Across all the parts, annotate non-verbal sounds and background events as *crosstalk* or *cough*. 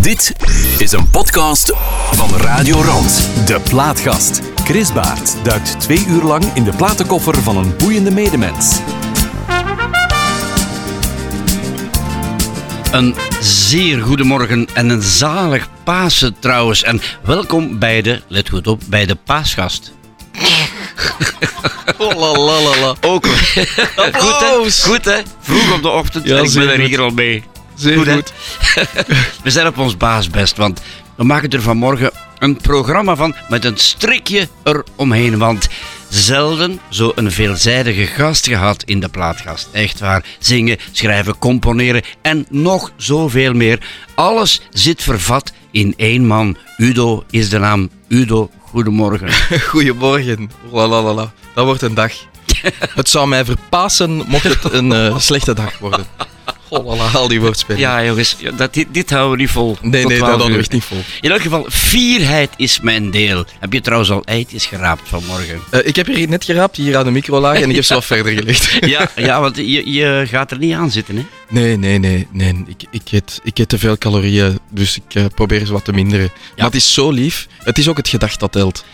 Dit is een podcast van Radio Rand. De Plaatgast. Chris Baert duikt twee uur lang in de platenkoffer van een boeiende medemens. Een zeer goede morgen en een zalig Pasen trouwens. En welkom bij de, let goed op, bij de paasgast. Oh, la, la, la, la. Ook *laughs* goed hè? Applaus. Goed hè? Vroeg op de ochtend Ja, en ik ben er goed. hier al mee. Zeer Goed. *laughs* We zijn op ons baasbest, want we maken er vanmorgen een programma van met een strikje eromheen. Want zelden zo een veelzijdige gast gehad in de plaatgast. Echt waar. Zingen, schrijven, componeren en nog zoveel meer. Alles zit vervat in één man. Udo is de naam. Udo, goedemorgen. *laughs* Goedemorgen. La, la, la, la. Dat wordt een dag. *laughs* Het zou mij verpassen mocht het een eh, slechte dag worden. Al die. Ja, jongens, dat, dit, dit houden we niet vol. Nee, nee, 12 dat hadden we echt niet vol. In elk geval, fierheid is mijn deel. Heb je trouwens al eitjes geraapt vanmorgen? Eh, ik heb hier net geraapt, hier aan de micro lagen, en ik heb ze wat *laughs* verder gelegd. Ja, ja want je, je gaat er niet aan zitten, hè? Nee, nee, nee. nee. Ik, ik, eet, ik eet te veel calorieën, dus ik eh, probeer ze wat te minderen. Maar het is zo lief. Het is ook het gedacht dat telt.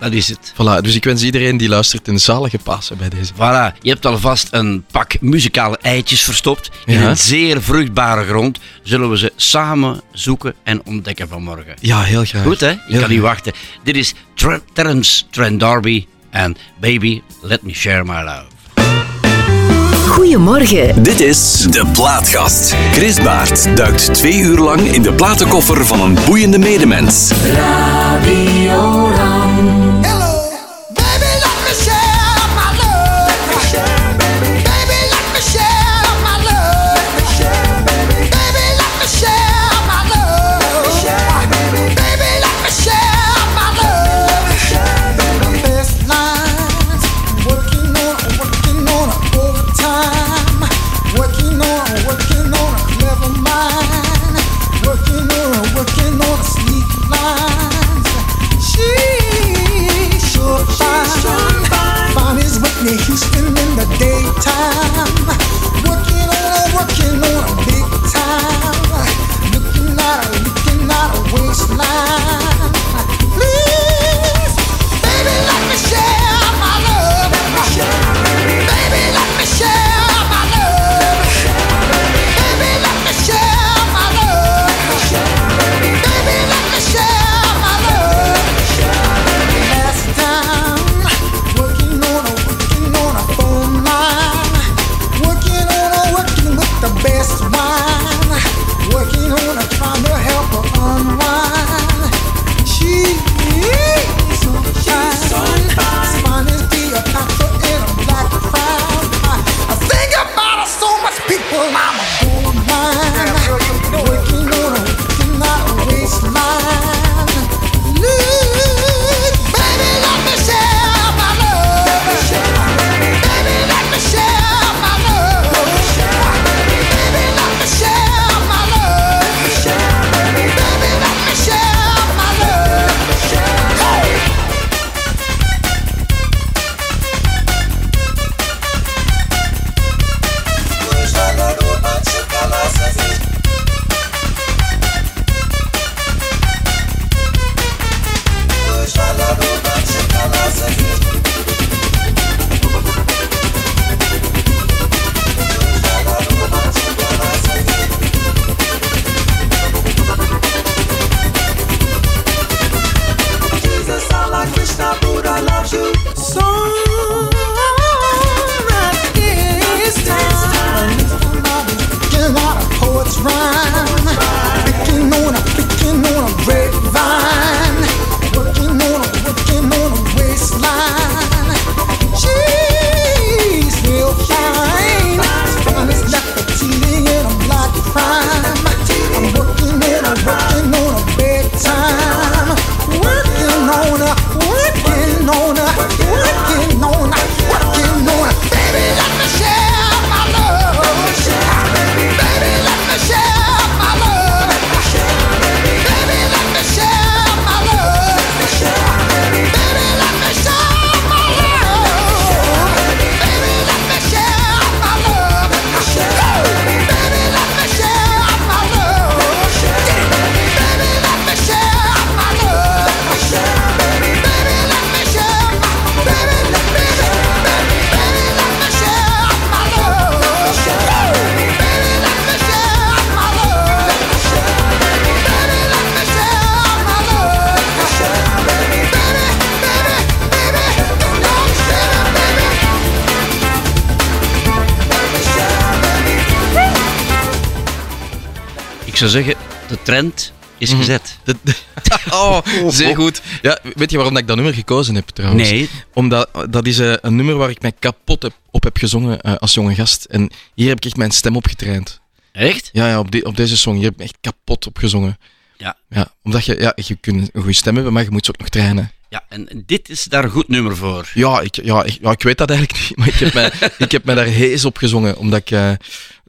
Dat is het. Voilà, dus ik wens iedereen die luistert een zalige Pasen bij deze. Voilà, je hebt alvast een pak muzikale eitjes verstopt. In Ja. een zeer vruchtbare grond zullen we ze samen zoeken en ontdekken vanmorgen. Ja, heel graag. Goed, hè? Ik Heel kan niet graag. wachten. Dit is Ter- Terence Trent D'Arby en Baby, Let Me Share My Love. Goedemorgen. Dit is De Plaatgast. Chris Baert duikt twee uur lang in de platenkoffer van een boeiende medemens. Hello, zou zeggen, de trend is Mhm. gezet. De- de- *laughs* oh, zeer goed. Ja, weet je waarom ik dat nummer gekozen heb trouwens? Nee, Omdat dat is eh, een nummer waar ik mij kapot heb, op heb gezongen eh, als jonge gast. En hier heb ik echt mijn stem op getraind. echt? Ja, ja op, die- op deze song. Hier heb ik me echt kapot op gezongen. Ja. ja omdat je, ja, je kunt een goede stem hebben, maar je moet ze ook nog trainen. Ja, en dit is daar een goed nummer voor. Ja, ik, ja, ik, ja, ik weet dat eigenlijk niet, *laughs* maar ik heb mij, ik heb mij daar hees op gezongen. Omdat ik... eh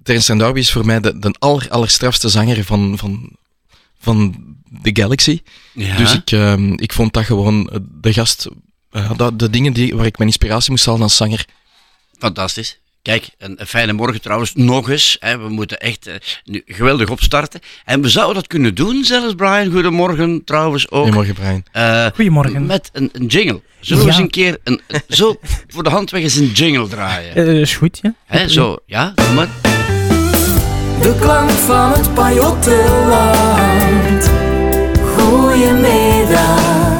Terence Darby is voor mij de, de aller, allerstrafste zanger van, van, van The Galaxy. Ja. Dus ik, ehm, ik vond dat gewoon eh, de gast... eh, dat, de dingen die, waar ik mijn inspiratie moest halen als zanger. Fantastisch. Kijk, een, een fijne morgen trouwens. Nog eens. Hè, we moeten echt eh, nu geweldig opstarten. En we zouden dat kunnen doen zelfs, Brian. Goedemorgen trouwens ook. Goedemorgen, Brian. Eh, Goedemorgen. Met een, een jingle. Zullen we Ja. eens een keer een, zo voor de hand weg eens een jingle draaien? Eh, is goed, ja. Hè, zo, ja, doe maar. De klank van het Pajottenland. Goedemiddag,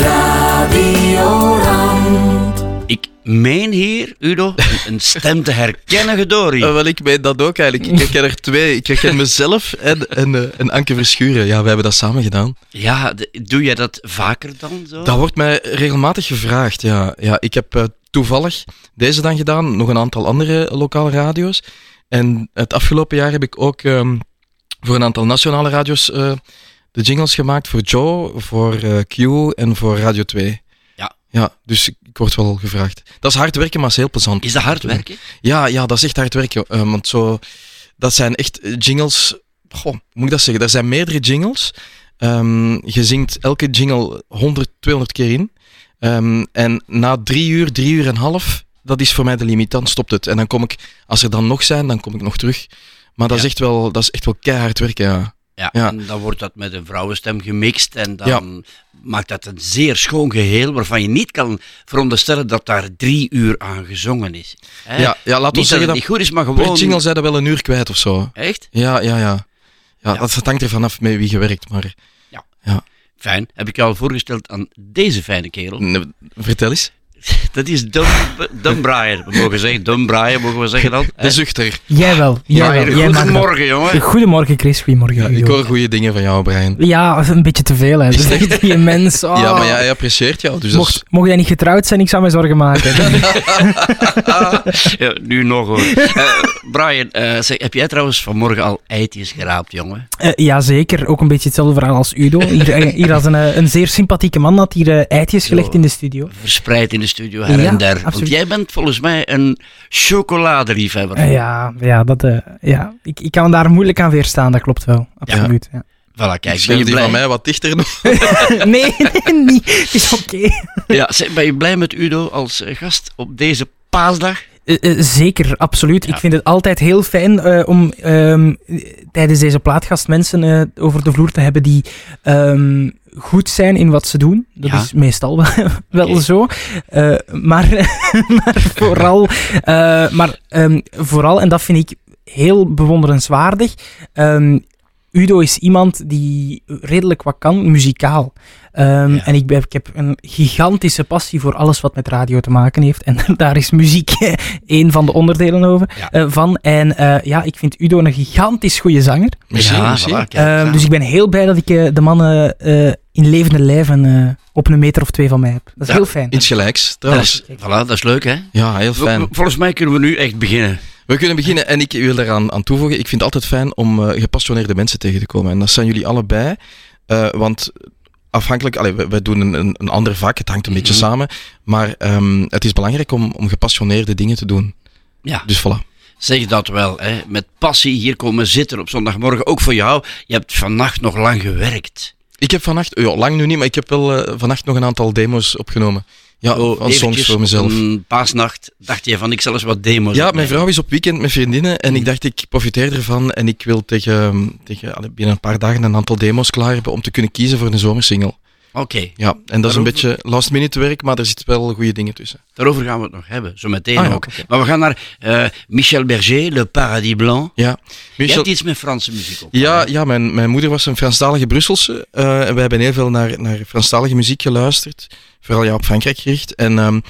Radio Rand. Ik meen hier, Udo, een, een stem te herkennen, Gedori. Eh, wel, ik weet dat ook eigenlijk. Ik herken er twee. Ik herken mezelf en, en, eh, en Anke Verschuren. Ja, we hebben dat samen gedaan. Ja, doe jij dat vaker dan zo? Dat wordt mij regelmatig gevraagd, ja. ja ik heb eh, toevallig deze dan gedaan, nog een aantal andere lokale radio's. En het afgelopen jaar heb ik ook ehm, voor een aantal nationale radio's eh, de jingles gemaakt. Voor Joe, voor eh, Q en voor Radio 2. Ja. Ja, dus ik, word wel gevraagd. Dat is hard werken, maar is heel plezant. Is dat hard werken? Ja, ja, dat is echt hard werken. eh, want zo, dat zijn echt jingles. Goh, moet ik dat zeggen? Er zijn meerdere jingles. Ehm, je zingt elke jingle 100, 200 keer in. Ehm, en na drie uur, drie uur en een half, dat is voor mij de limiet. Dan stopt het. En dan kom ik, als er dan nog zijn, dan kom ik nog terug. Maar dat, Ja. is, echt wel, dat is echt wel keihard werken, ja. Ja, Ja. en dan wordt dat met een vrouwenstem gemixt en dan maakt dat een zeer schoon geheel waarvan je niet kan veronderstellen dat daar drie uur aan gezongen is. Hè? Ja, ja laat niet ons dat zeggen het dat niet goed is, maar gewoon... jingle zijn er wel een uur kwijt of zo. Echt? Ja, ja, ja. Ja, Ja. dat dat hangt er vanaf met wie je werkt. Maar Fijn. Heb ik je al voorgesteld aan deze fijne kerel? nee, vertel eens. *laughs* Dat is Dum, Dum Brian. We mogen zeggen Dum Brian, mogen we zeggen dan? De zuchter. Jij wel. Jij wel. Jij goedemorgen, jongen. Goedemorgen, Chris. Goedemorgen. Ja, ik hoor goede dingen van jou, Brian. Ja, een beetje te veel. Hè. Dus echt die mens. oh. *laughs* Ja, maar ja, hij apprecieert jou. Dus Mocht, mocht jij niet getrouwd zijn, ik zou mij zorgen maken. *laughs* Ja, nu nog hoor. Eh, Brian, eh, zeg, heb jij trouwens vanmorgen al eitjes geraapt, jongen? Eh, ja, zeker. Ook een beetje hetzelfde verhaal als Udo. Hier, hier had een, een zeer sympathieke man had hier eitjes gelegd in de studio. Verspreid in de studio her Ja, en der. Want jij bent volgens mij een chocoladeliefhebber. Eh, ja, ja, dat, eh, ja. Ik, ik kan daar moeilijk aan weerstaan, dat klopt wel. Absoluut. Ja. Voilà, kijk, ben je die blij? van mij wat dichter nog. *laughs* nee, nee, niet. Het is oké. Ja, ben je blij met Udo als eh, gast op deze paasdag? Zeker, absoluut. Ja. Ik vind het altijd heel fijn eh, om ehm, tijdens deze plaatgast mensen eh, over de vloer te hebben die ehm, goed zijn in wat ze doen. Dat Ja. is meestal *laughs* wel, wel zo. Eh, maar, *laughs* maar vooral, eh, maar, ehm, vooral, en dat vind ik heel bewonderenswaardig. ehm, Udo is iemand die redelijk wat kan, muzikaal. Ehm, Ja. En ik, ben, ik heb een gigantische passie voor alles wat met radio te maken heeft. En *laughs* daar is muziek *laughs* een van de onderdelen over, Ja. eh, van. En eh, ja, ik vind Udo een gigantisch goede zanger. Ja, voilà, Ehm, aan. dus ik ben heel blij dat ik eh, de mannen eh, in levende lijven eh, op een meter of twee van mij heb. Dat is Ja, heel fijn. Insgelijks, dat trouwens. is, voilà, dat is leuk, hè? Ja, heel fijn. Volgens mij kunnen we nu echt beginnen. We kunnen beginnen en ik wil daaraan aan toevoegen. Ik vind het altijd fijn om eh, gepassioneerde mensen tegen te komen. En dat zijn jullie allebei. Eh, want afhankelijk, allee, wij, wij doen een, een, ander vak, het hangt een beetje Mhm. samen. Maar ehm, het is belangrijk om, om gepassioneerde dingen te doen. Ja, Dus voilà. zeg dat wel, hè? Met passie hier komen zitten op zondagmorgen. Ook voor jou. Je hebt vannacht nog lang gewerkt. Ik heb vannacht, ja, lang nu niet, maar ik heb wel eh, vannacht nog een aantal demo's opgenomen. Ja, Oh, eventjes voor mezelf. Een paasnacht dacht je van ik zal eens wat demo's Ja, mijn vrouw is op weekend met vriendinnen en ik dacht ik profiteer ervan en ik wil tegen, tegen binnen een paar dagen een aantal demo's klaar hebben om te kunnen kiezen voor een zomersingle. Oké, Ja, en dat is een beetje last minute werk, maar er zitten wel goede dingen tussen. daarover gaan we het nog hebben. Zo meteen Ah, ja, ook. Maar we gaan naar eh, Michel Berger, Le Paradis Blanc. Ja, Je hebt iets met Franse muziek op. ja, ja mijn, mijn moeder was een Franstalige Brusselse eh, en wij hebben heel veel naar, naar Franstalige muziek geluisterd, vooral ja, op Frankrijk gericht. En ehm,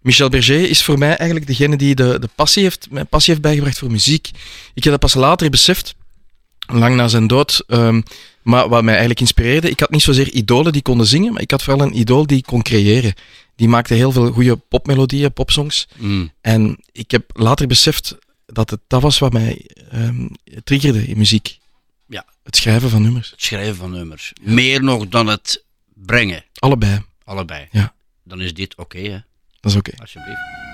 Michel Berger is voor mij eigenlijk degene die de, de passie heeft, mijn passie heeft bijgebracht voor muziek. Ik heb dat pas later beseft, lang na zijn dood. Ehm, maar wat mij eigenlijk inspireerde, ik had niet zozeer idolen die konden zingen, maar ik had vooral een idool die kon creëren. Die maakte heel veel goede popmelodieën, popsongs. Mm. En ik heb later beseft dat het dat was wat mij ehm, triggerde in muziek. Ja. Het schrijven van nummers. Het schrijven van nummers. Meer nog dan het brengen. Allebei. Allebei. Ja. Dan is dit oké, hè? Dat is oké. Alsjeblieft.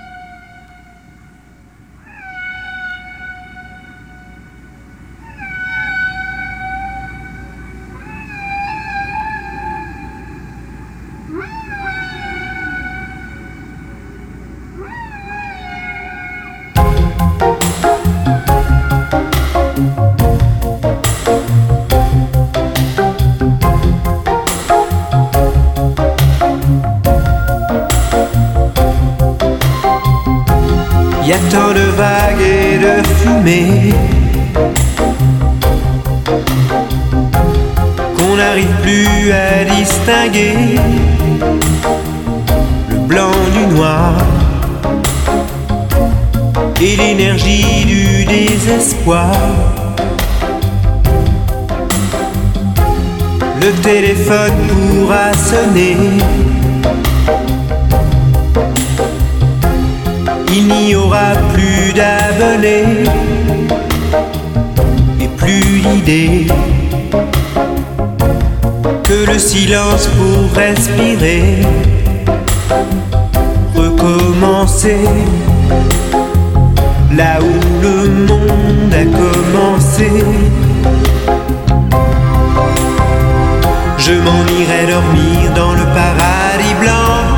Qu'on n'arrive plus à distinguer le blanc du noir et l'énergie du désespoir. Le téléphone pourra sonner. Il n'y aura plus d'abonnés et plus d'idées que le silence pour respirer, recommencer là où le monde a commencé. Je m'en irai dormir dans le paradis blanc.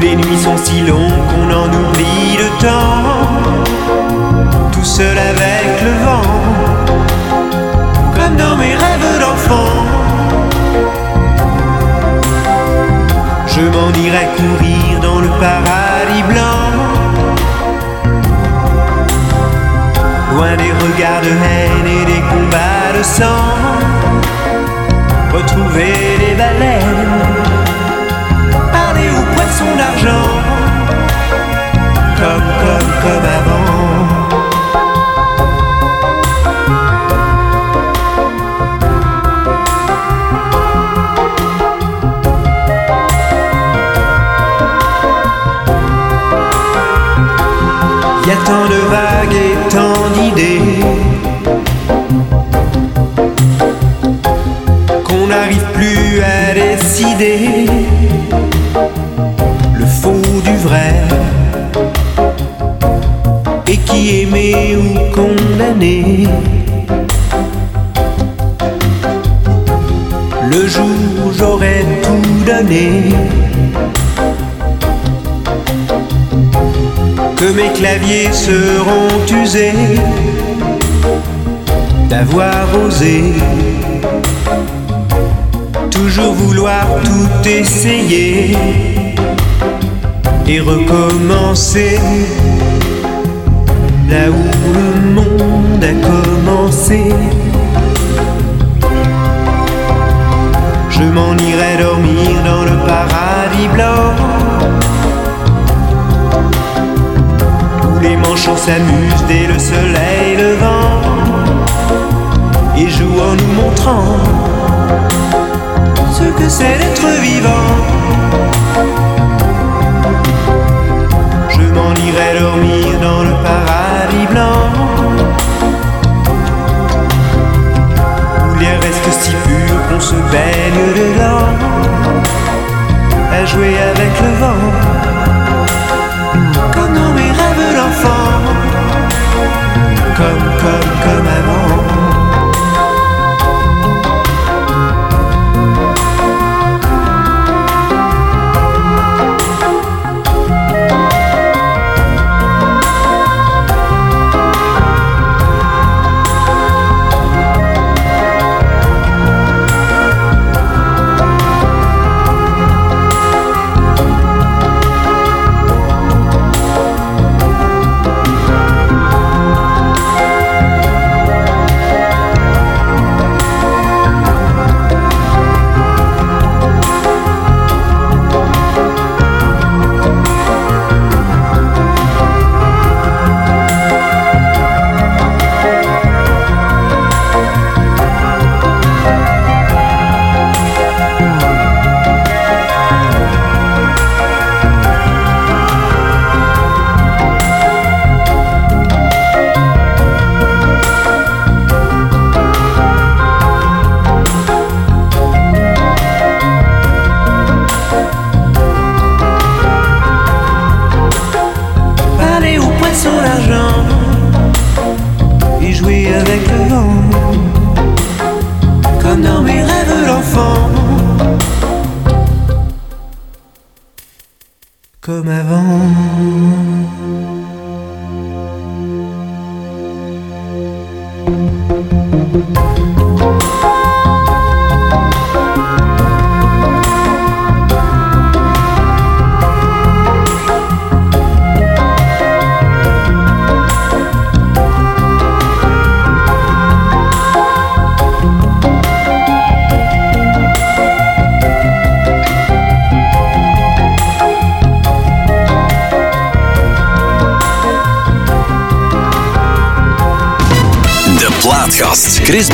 Les nuits sont si longues qu'on en oublie le temps, tout seul avec le vent, comme dans mes rêves d'enfant. Je m'en irai courir dans le paradis blanc, loin des regards de haine et des combats de sang, retrouver les baleines poissons d'argent, comme, comme, comme avant. Y a tant de vagues et tant d'idées qu'on n'arrive plus à décider du vrai. Et qui aimé ou condamné. Le jour où j'aurais tout donné, que mes claviers seront usés. D'avoir osé. Toujours vouloir tout essayer et recommencer là où le monde a commencé. Je m'en irai dormir dans le paradis blanc où les manchots s'amusent dès le soleil levant et jouent en nous montrant ce que c'est d'être vivant. Jouer avec le vent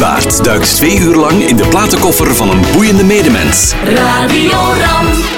Baert duikt twee uur lang in de platenkoffer van een boeiende medemens. Radio Ram.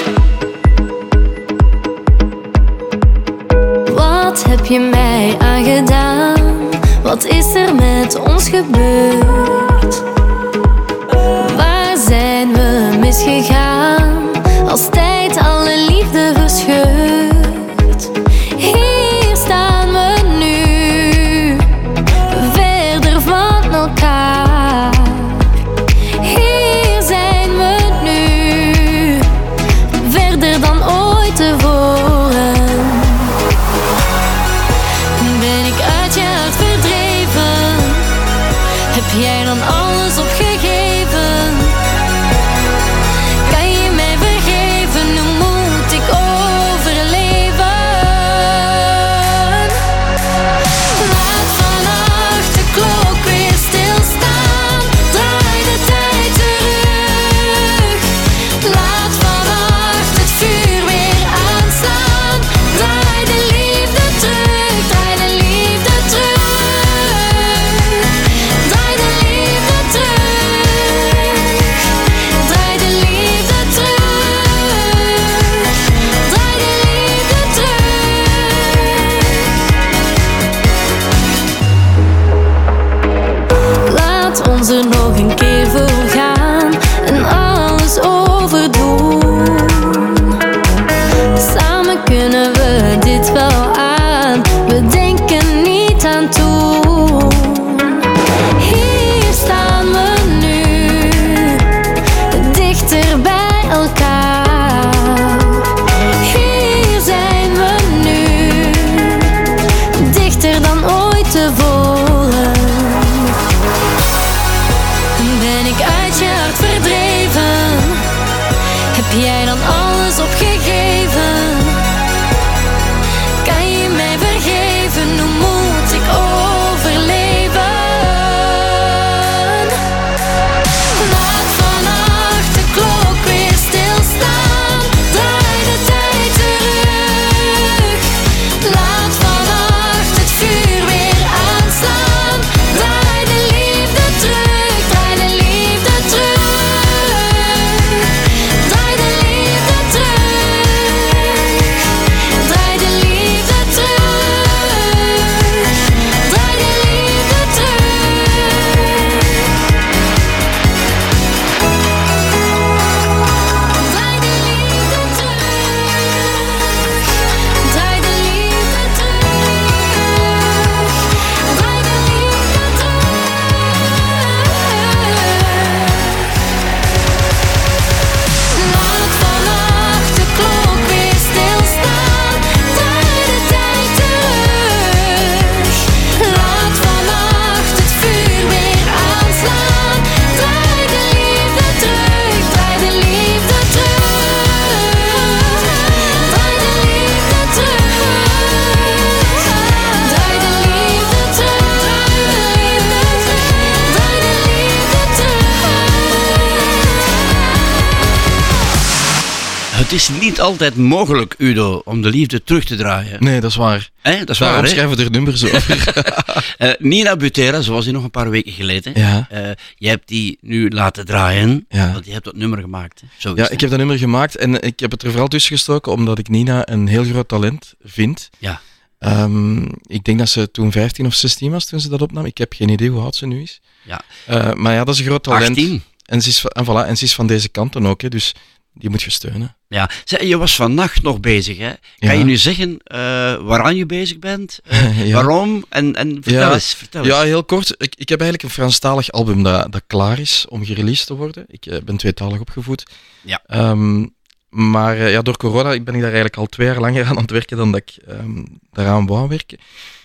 Altijd mogelijk, Udo, om de liefde terug te draaien. Nee, dat is waar. Hè? Dat is Waarom waar, hè? schrijven er nummers over? *laughs* Eh, Nina Butera, zoals die nog een paar weken geleden. Ja. Eh, je hebt die nu laten draaien, Ja. want je hebt dat nummer gemaakt. Hè? Zo Ja, het, ik heb dat nummer gemaakt en ik heb het er vooral tussen gestoken omdat ik Nina een heel groot talent vind. Ja. Ehm, ik denk dat ze toen 15 of 16 was toen ze dat opnam. Ik heb geen idee hoe oud ze nu is. Ja. Eh, maar ja, dat is een groot talent. 18. En ze, is, en, voilà, en ze is van deze kanten ook. Hè, dus die moet je steunen. Ja, Zeg, je was vannacht nog bezig, hè? Kan Ja. je nu zeggen eh, waaraan je bezig bent? Eh, *laughs* Ja. Waarom? En, en vertel Ja. eens, vertel Ja, eens. heel kort. Ik, ik heb eigenlijk een Franstalig album dat, dat klaar is om gereleased te worden. Ik eh, ben tweetalig opgevoed. Ja. Ehm, maar ja, door corona ben ik daar eigenlijk al twee jaar langer aan aan het werken dan dat ik ehm, daaraan wou werken.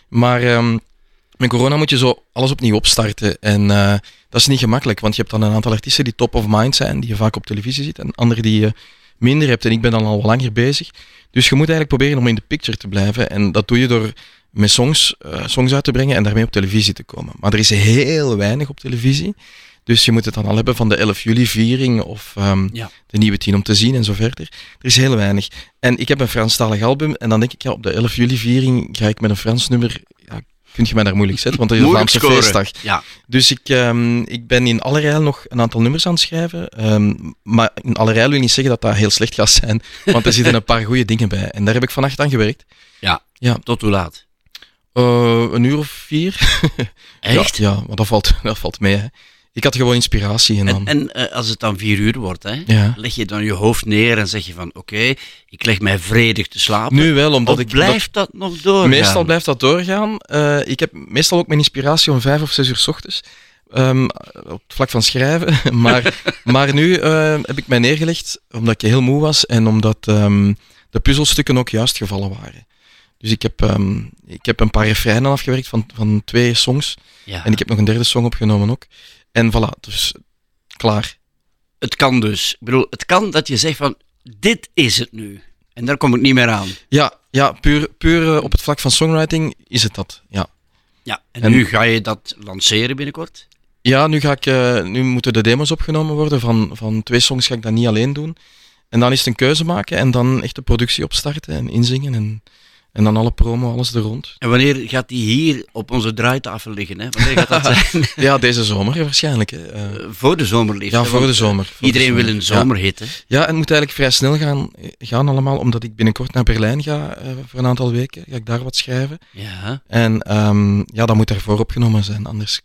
Maar ehm, met corona moet je zo alles opnieuw opstarten. En eh, dat is niet gemakkelijk, want je hebt dan een aantal artiesten die top of mind zijn, die je vaak op televisie ziet, en anderen die je minder hebt. En ik ben dan al langer bezig. Dus je moet eigenlijk proberen om in de picture te blijven. En dat doe je door met songs, eh, songs uit te brengen en daarmee op televisie te komen. Maar er is heel weinig op televisie. Dus je moet het dan al hebben van de 11 juli viering of ehm, Ja. de nieuwe tien om te zien en zo verder. Er is heel weinig. En ik heb een Franstalig album en dan denk ik, ja, op de 11 juli viering ga ik met een Frans nummer, ja, kun je mij daar moeilijk zetten, want dat is een Vlaamse scoren. feestdag. Ja. Dus ik, ehm, ik ben in allerijl nog een aantal nummers aan het schrijven. ehm, maar in allerijl wil niet zeggen dat dat heel slecht gaat zijn, want er *laughs* zitten een paar goede dingen bij. En daar heb ik vannacht aan gewerkt. Ja. Ja. Tot hoe laat? Eh, een uur of vier. *laughs* Echt? Ja, ja maar dat valt, *laughs* dat valt mee. Hè. Ik had gewoon inspiratie en dan... En, en eh, als het dan vier uur wordt, hè, Ja. leg je dan je hoofd neer en zeg je van oké, ik leg mij vredig te slapen. Nu wel, omdat of ik... blijft dat, nog doorgaan? Meestal blijft dat doorgaan. Eh, ik heb meestal ook mijn inspiratie om vijf of zes uur s ochtends. ehm, op het vlak van schrijven. *laughs* maar, *laughs* maar nu eh, heb ik mij neergelegd omdat ik heel moe was en omdat ehm, de puzzelstukken ook juist gevallen waren. Dus ik heb, ehm, ik heb een paar refreinen afgewerkt van, van twee songs. Ja. En ik heb nog een derde song opgenomen ook. En voilà, dus klaar. Het kan dus. Ik bedoel, het kan dat je zegt van dit is het nu. En daar kom ik niet meer aan. Ja, ja puur, puur eh, op het vlak van songwriting is het dat. Ja. Ja, en, En- nu ga je dat lanceren binnenkort. Ja, nu, ga ik, eh, nu moeten de demos opgenomen worden. Van, van twee songs ga ik dat niet alleen doen. En dan is het een keuze maken en dan echt de productie opstarten en inzingen. En, en dan alle promo, alles er rond. En wanneer gaat die hier op onze draaitafel liggen? Hè? Wanneer gaat dat zijn? *laughs* Ja, deze zomer waarschijnlijk. Hè. Eh, Eh, voor de zomer liefst. Ja, voor de zomer, eh, de Iedereen zomer. wil een Ja. zomerhit. Hè? ja, en het moet eigenlijk vrij snel gaan, gaan allemaal, omdat ik binnenkort naar Berlijn ga eh, voor een aantal weken. Ga ik daar wat schrijven. Ja, En ehm, ja, dat moet daarvoor opgenomen zijn, anders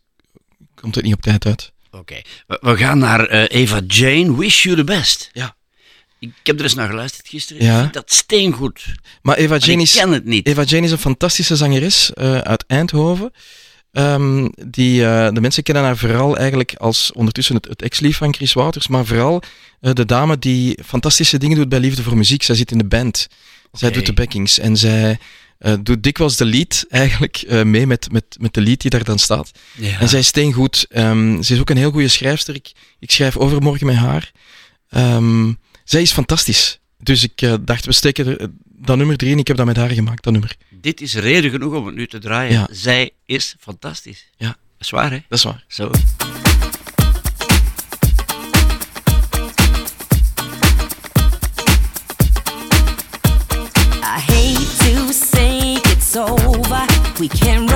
komt het niet op tijd uit. oké. We, we gaan naar eh, Eva Jane. Wish you the best. Ja. Ik heb er eens naar geluisterd gisteren. Ja. Ik vind dat steengoed. Maar Eva Jane ik is... ken het niet. Eva Jane is een fantastische zangeres eh, uit Eindhoven. Ehm, die, eh, de mensen kennen haar vooral eigenlijk als ondertussen het, het ex-lief van Chris Wouters, maar vooral eh, de dame die fantastische dingen doet bij Liefde voor Muziek. Zij zit in de band. Zij doet de backings en zij doet dikwijls de lead eigenlijk mee met, met, met de lead die daar dan staat. Ja. En zij is steengoed. Ehm, ze is ook een heel goede schrijfster. Ik, ik schrijf overmorgen met haar. Ehm, zij is fantastisch. Dus ik eh, dacht, we steken er, eh, dat nummer drie en ik heb dat met haar gemaakt, dat nummer. Dit is reden genoeg om het nu te draaien. Ja. Zij is fantastisch. Ja. Dat is waar, hè? Dat is waar. Zo. I hate to say it's over. We can't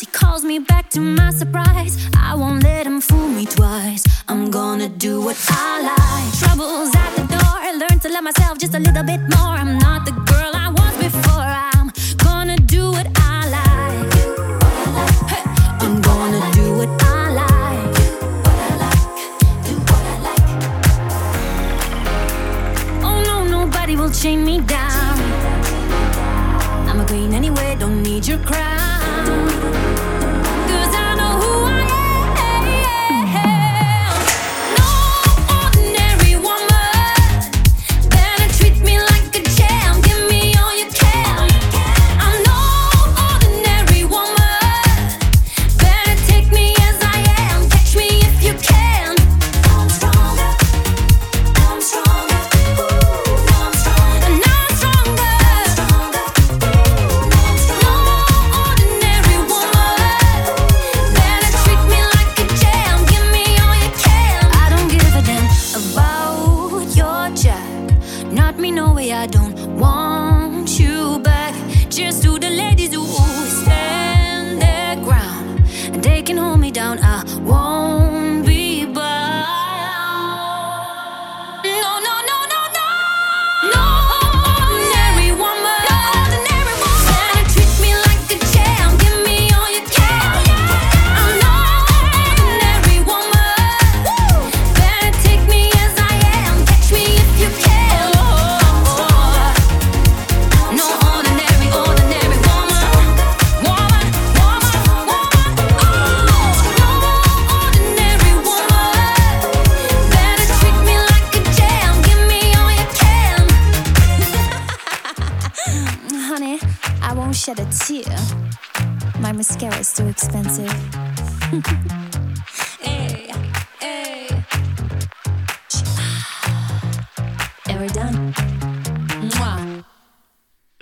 He calls me back to my surprise. I won't let him fool me twice. I'm gonna do what I like. Troubles at the door. I learn to love myself just a little bit more. I'm not the girl I was before. I'm gonna do what I like. Hey, I'm gonna do what I like. Oh no, nobody will chain me down. I'm a queen anyway, don't need your crown.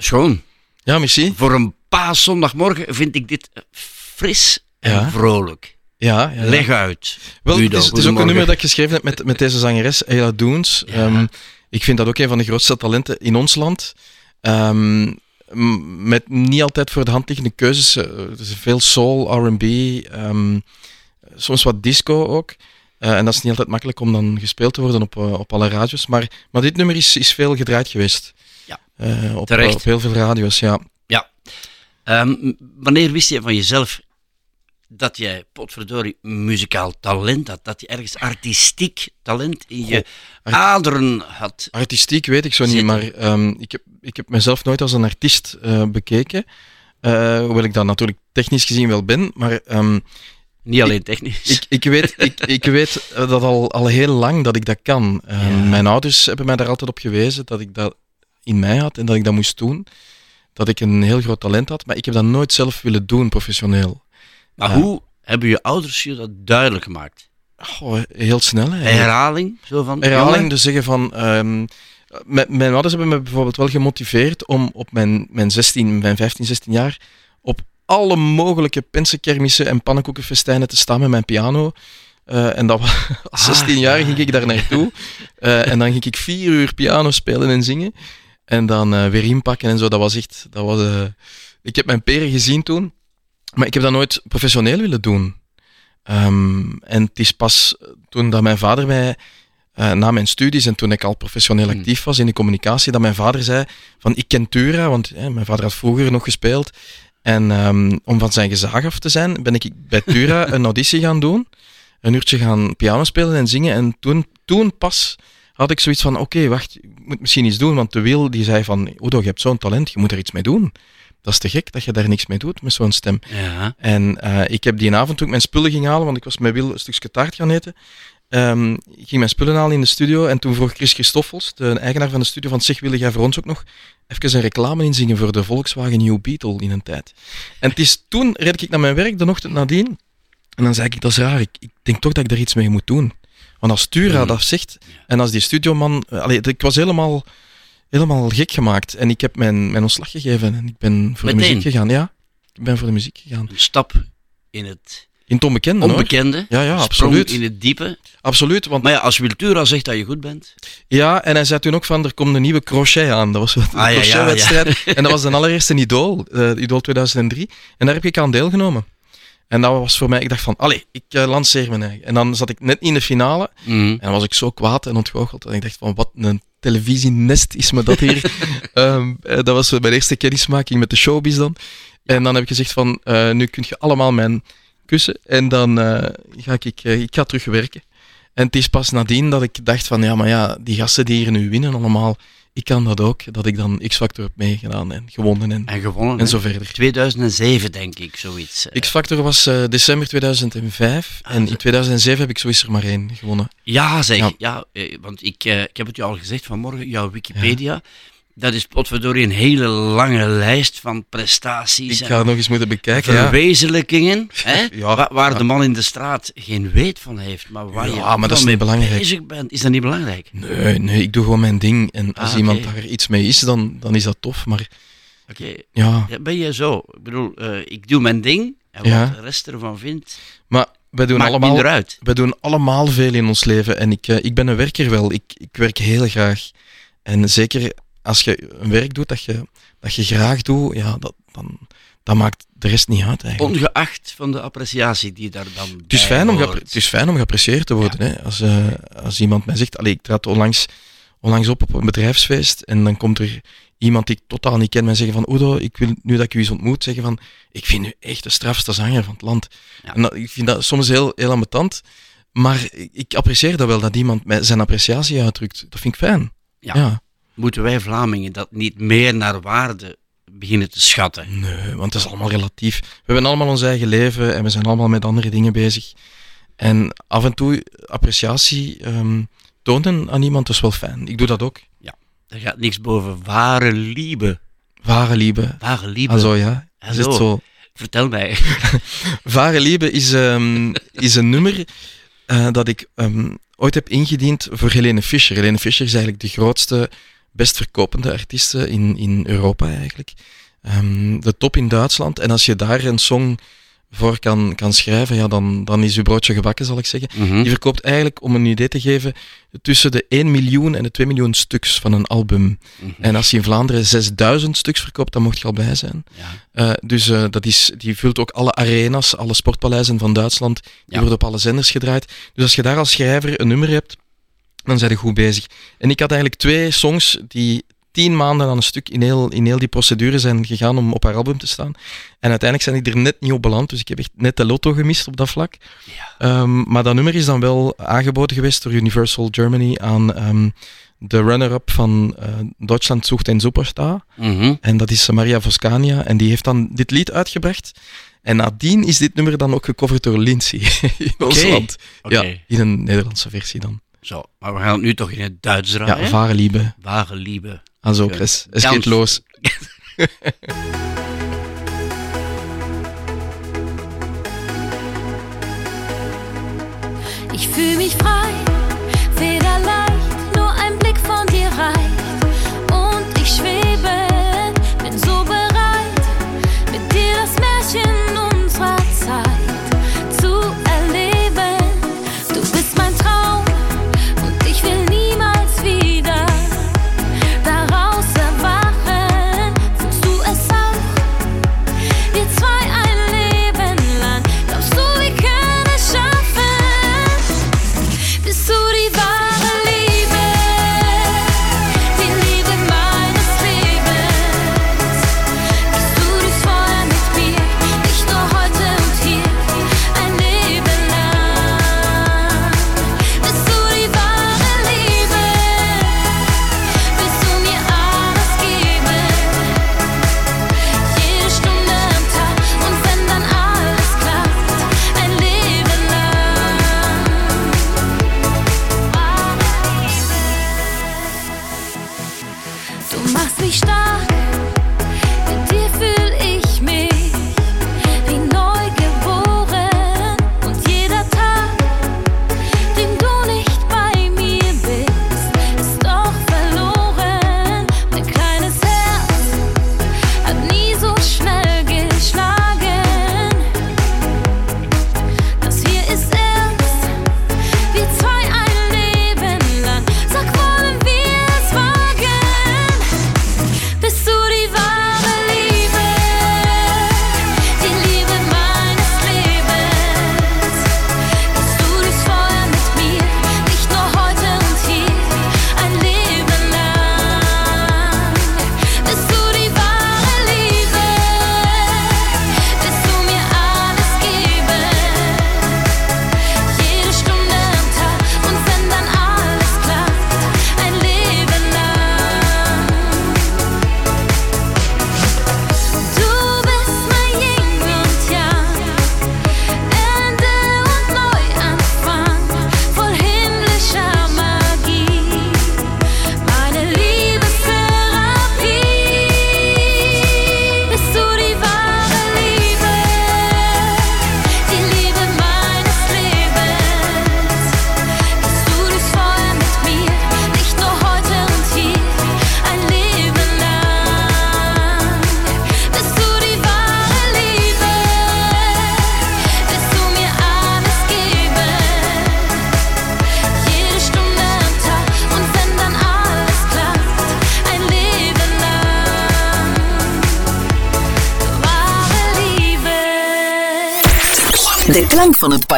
Schoon. Ja, merci. Voor een paaszondagmorgen vind ik dit fris en Ja. vrolijk. Ja, ja, ja. Leg uit. Wel, het Udo, is, het is ook een nummer dat ik geschreven heb met, met deze zangeres, Ayla Doens. Ehm, ik vind dat ook een van de grootste talenten in ons land. Ehm, met niet altijd voor de hand liggende keuzes. Eh, Er is veel soul, R&B, ehm, soms wat disco ook. Eh, en dat is niet altijd makkelijk om dan gespeeld te worden op, eh, op alle radio's. Maar, maar dit nummer is, is veel gedraaid geweest. Eh, op, eh, op heel veel radio's, ja. Ja. Ehm, wanneer wist je van jezelf dat jij, potverdorie, muzikaal talent had? Dat je ergens artistiek talent in je aderen had? Artistiek weet ik zo niet, maar ehm, ik, heb, ik heb mezelf nooit als een artiest eh, bekeken. Hoewel ik dat natuurlijk technisch gezien wel ben, maar ehm, Niet alleen technisch. ik, ik weet, ik, ik weet dat al, al heel lang dat ik dat kan. Ja. Mijn ouders hebben mij daar altijd op gewezen dat ik dat in mij had en dat ik dat moest doen. Dat ik een heel groot talent had, maar ik heb dat nooit zelf willen doen, professioneel. maar Ja. hoe hebben je ouders je dat duidelijk gemaakt? Goh, heel snel. Hè. Herhaling? Zo van, herhaling, jongen, dus zeggen van... ehm, mijn, ouders hebben me bijvoorbeeld wel gemotiveerd om op mijn, mijn, 16, mijn 15, 16 jaar op alle mogelijke pensenkermissen en pannenkoekenfestijnen te staan met mijn piano. Eh, en dat was, *laughs* als Ah, 16 jaar ja. ging ik daar naartoe. *laughs* Eh, en dan ging ik vier uur piano spelen en zingen. En dan eh, weer inpakken en zo. Dat was echt... Dat was, eh, ik heb mijn peren gezien toen. Maar ik heb dat nooit professioneel willen doen. Ehm, en het is pas toen dat mijn vader mij eh, na mijn studies en toen ik al professioneel Hmm. actief was in de communicatie, dat mijn vader zei van ik ken Tura, want eh, mijn vader had vroeger nog gespeeld. En ehm, om van zijn gezag af te zijn, ben ik bij Tura *laughs* een auditie gaan doen. Een uurtje gaan piano spelen en zingen. En toen, toen pas had ik zoiets van, oké, wacht, ik moet misschien iets doen. Want de Wil die zei van, Udo, je hebt zo'n talent, je moet er iets mee doen. Dat is te gek dat je daar niks mee doet met zo'n stem. Ja. En eh, ik heb die avond toen ik mijn spullen ging halen, want ik was met Wil een stukje taart gaan eten. ehm, ik ging mijn spullen halen in de studio en toen vroeg Chris Christoffels, de eigenaar van de studio, van zeg, wil jij voor ons ook nog even een reclame inzingen voor de Volkswagen New Beetle in een tijd. En het is toen reed ik naar mijn werk de ochtend nadien en dan zei ik, dat is raar, ik, ik denk toch dat ik daar iets mee moet doen. Want als Tura Mm. dat zegt en als die studioman, eh, allee, ik was helemaal, helemaal gek gemaakt en ik heb mijn, mijn ontslag gegeven en ik ben voor de muziek gegaan. Ja, ik ben voor de muziek gegaan. Een stap in het In het onbekende, hoor. onbekende. Ja, ja, absoluut. in het diepe. Absoluut, want Maar ja, als Wiltura zegt dat je goed bent. ja, en hij zei toen ook van, er komt een nieuwe crochet aan. Dat was een Ah, ja, ja, crochetwedstrijd. En dat was de allereerste Idol, eh Idol 2003. En daar heb ik aan deelgenomen. En dat was voor mij, ik dacht van, allee, ik eh, lanceer mijn eigen. En dan zat ik net in de finale Mhm. en dan was ik zo kwaad en ontgoocheld. En ik dacht van, wat een televisienest is me dat hier. *laughs* Ehm, eh, dat was mijn eerste kennismaking met de showbiz dan. En dan heb ik gezegd van, eh, nu kun je allemaal mijn kussen. En dan ga ik, eh, ik ga terug werken. En het is pas nadien dat ik dacht van, ja, maar ja, die gasten die hier nu winnen allemaal, ik kan dat ook. Dat ik dan X-Factor heb meegedaan en gewonnen en, En gewonnen. en zo verder. 2007, denk ik, zoiets. Eh, X-Factor was eh, december 2005 Ah, en in 2007 heb ik zo is er maar één gewonnen. Ja, zeg. Ja. Ja. eh, want ik, ik heb het je al gezegd vanmorgen, jouw Wikipedia. Dat is potverdorie een hele lange lijst van prestaties Ik ga nog eens moeten bekijken. Ja. verwezenlijkingen. *laughs* Hè? Ja, Wa- waar ja. de man in de straat geen weet van heeft, maar waar Ja, je maar dat is niet belangrijk. bezig bent. Is dat niet belangrijk? Nee, nee, ik doe gewoon mijn ding. En als Ah, iemand daar iets mee is, dan, dan is dat tof. Maar Oké, ja, ja, ben je zo? Ik bedoel, eh, ik doe mijn ding en wat de rest ervan vindt, maar wij doen, maakt allemaal, uit. wij doen allemaal veel in ons leven. En ik, eh, ik ben een werker wel. Ik, ik werk heel graag. En zeker als je een werk doet dat je, dat je graag doet, ja, dat, dan, dat maakt de rest niet uit eigenlijk. Ongeacht van de appreciatie die daar dan Het is, fijn om het is fijn om geapprecieerd te worden. Hè? Als, eh, als iemand mij zegt, allee, ik trad onlangs, onlangs op op een bedrijfsfeest en dan komt er iemand die ik totaal niet ken mij zeggen van Udo, ik wil nu dat ik u eens ontmoet zeggen van ik vind u echt de strafste zanger van het land. Ja. En dat, ik vind dat soms heel, heel ambetant, maar ik, ik apprecieer dat wel, dat iemand mij zijn appreciatie uitdrukt. Dat vind ik fijn. Ja. ja. Moeten wij Vlamingen dat niet meer naar waarde beginnen te schatten? Nee, want het is allemaal relatief. We hebben allemaal ons eigen leven en we zijn allemaal met andere dingen bezig. En af en toe appreciatie ehm, tonen aan iemand is wel fijn. Ik doe dat ook. Er gaat niks boven ware liefde. Ware liebe. Ware ja, is Zo. het zo. Vertel mij. *laughs* Ware liebe is, ehm, is een nummer eh, dat ik ehm, ooit heb ingediend voor Helene Fischer. Helene Fischer is eigenlijk de grootste, best verkopende artieste in, in Europa eigenlijk. Ehm, de top in Duitsland. En als je daar een song voor kan, kan schrijven, ja, dan, dan is uw broodje gebakken, zal ik zeggen. Mhm. Die verkoopt eigenlijk, om een idee te geven, tussen de 1 miljoen en de 2 miljoen stuks van een album. Mhm. En als je in Vlaanderen 6000 stuks verkoopt, dan mocht je al blij zijn. Ja. Eh, dus eh, dat is, die vult ook alle arenas, alle sportpaleizen van Duitsland. Die Ja. worden op alle zenders gedraaid. Dus als je daar als schrijver een nummer hebt, dan zijn je goed bezig. En ik had eigenlijk twee songs die tien maanden aan een stuk in heel, in heel die procedure zijn gegaan om op haar album te staan. En uiteindelijk zijn ik er net niet op beland, dus ik heb echt net de lotto gemist op dat vlak. Ehm, maar dat nummer is dan wel aangeboden geweest door Universal Germany aan ehm, de runner-up van eh, Duitsland zoekt een Superstar. Mhm. En dat is Maria Voscania. En die heeft dan dit lied uitgebracht. En nadien is dit nummer dan ook gecoverd door Lindsay *laughs* in ons land. Ja, in een Nederlandse versie dan. Zo, maar we gaan het nu toch in het Duits draaien. Ja, Ware Liebe. Ware liefde. Also. Chris. Es Ganz- geht los. Ich fühle mich frei, federleicht,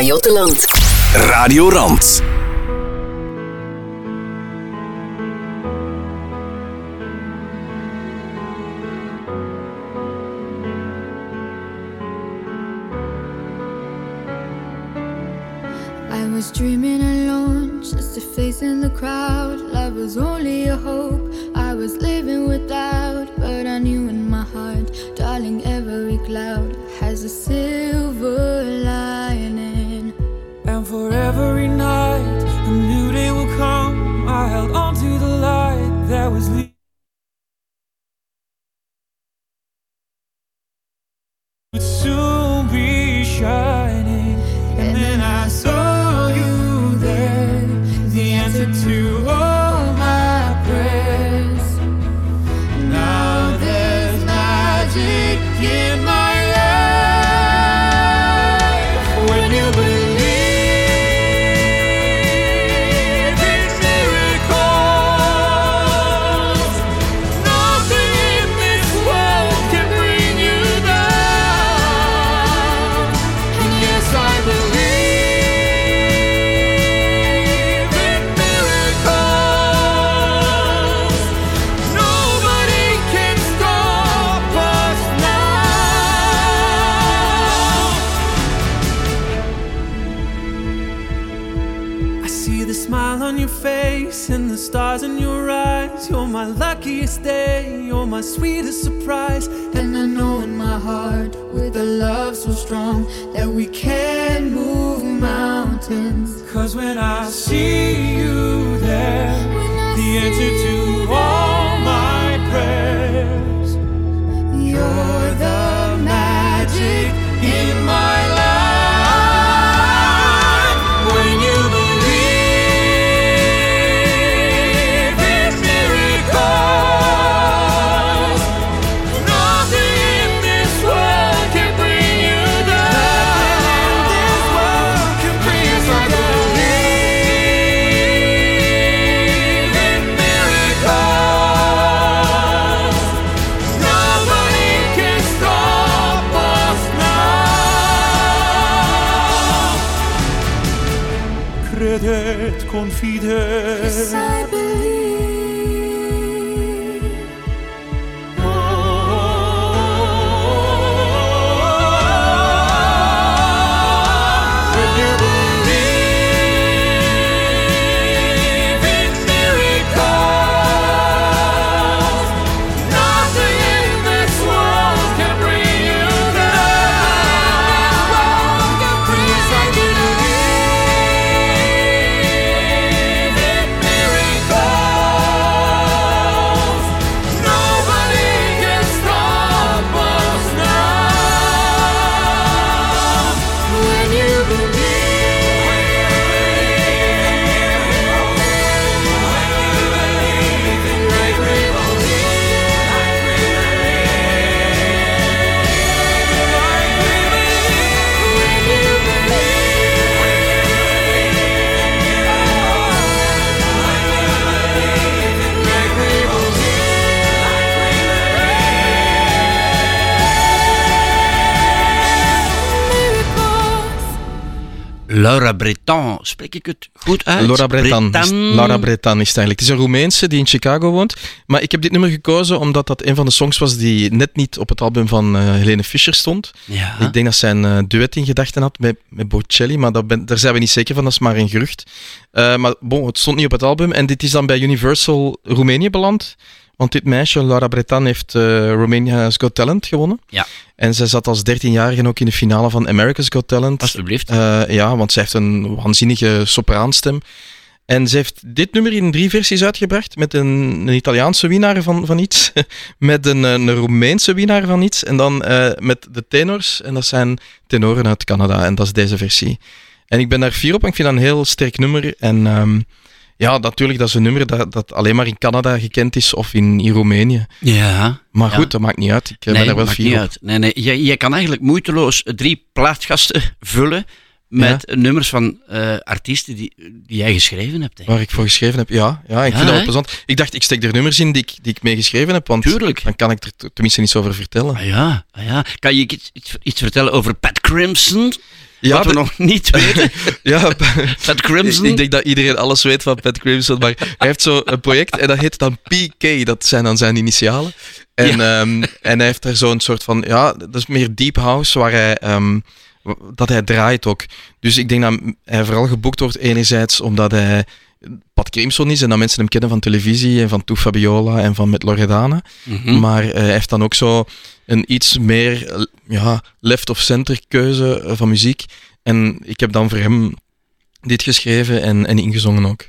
van. Radio Rand. Spreek ik het goed uit? Laura Bretan. is- Laura Bretan is het eigenlijk. Het is een Roemeense die in Chicago woont. Maar ik heb dit nummer gekozen omdat dat een van de songs was die net niet op het album van eh, Helene Fischer stond. Ja. Ik denk dat zij een eh, duet in gedachten had met, met Bocelli, maar dat ben, daar zijn we niet zeker van, dat is maar een gerucht. Eh, maar bon, het stond niet op het album en dit is dan bij Universal Roemenië beland. Want dit meisje, Laura Bretan, heeft eh Romania's Got Talent gewonnen. Ja. En zij zat als 13-jarige ook in de finale van America's Got Talent. Alsjeblieft. Eh, ja, want zij heeft een waanzinnige sopraanstem. En ze heeft dit nummer in drie versies uitgebracht. Met een, een Italiaanse winnaar van, van iets. *laughs* met een, een Roemeense winnaar van iets. En dan eh, met de tenors. En dat zijn tenoren uit Canada. En dat is deze versie. En ik ben daar fier op. en Ik vind dat een heel sterk nummer. En ehm, ja, natuurlijk, dat is een nummer dat, dat alleen maar in Canada gekend is. Of in, in Roemenië. Ja. Maar Ja. goed, dat maakt niet uit. Ik eh, nee, ben daar wel uit. Nee, nee. Je, je kan eigenlijk moeiteloos drie plaatgasten *laughs* vullen met nummers van eh, artiesten die, die jij geschreven hebt. Waar ik voor geschreven heb, ja. ja ik Ja, vind dat wel plezant. Ik dacht, ik steek er nummers in die ik, die ik mee geschreven heb, want Tuurlijk. dan kan ik er tenminste iets over vertellen. Ah ja, ah ja. Kan je iets, iets vertellen over Pat Crimson? Ja, wat we nog niet *laughs* weten. Ja, *laughs* Pat Crimson? Ik, ik denk dat iedereen alles weet van Pat Crimson, maar hij heeft zo een project en dat heet dan PK, dat zijn dan zijn initialen. En, ehm, en hij heeft daar zo'n soort van, ja, dat is meer deep house, waar hij, ehm, dat hij draait ook. Dus ik denk dat hij vooral geboekt wordt enerzijds omdat hij Pat Crimson is en dat mensen hem kennen van televisie en van Toe Fabiola en van Met Loredana. Mhm. Maar eh, hij heeft dan ook zo een iets meer eh, ja, left of center keuze eh, van muziek. En ik heb dan voor hem dit geschreven en, en ingezongen ook.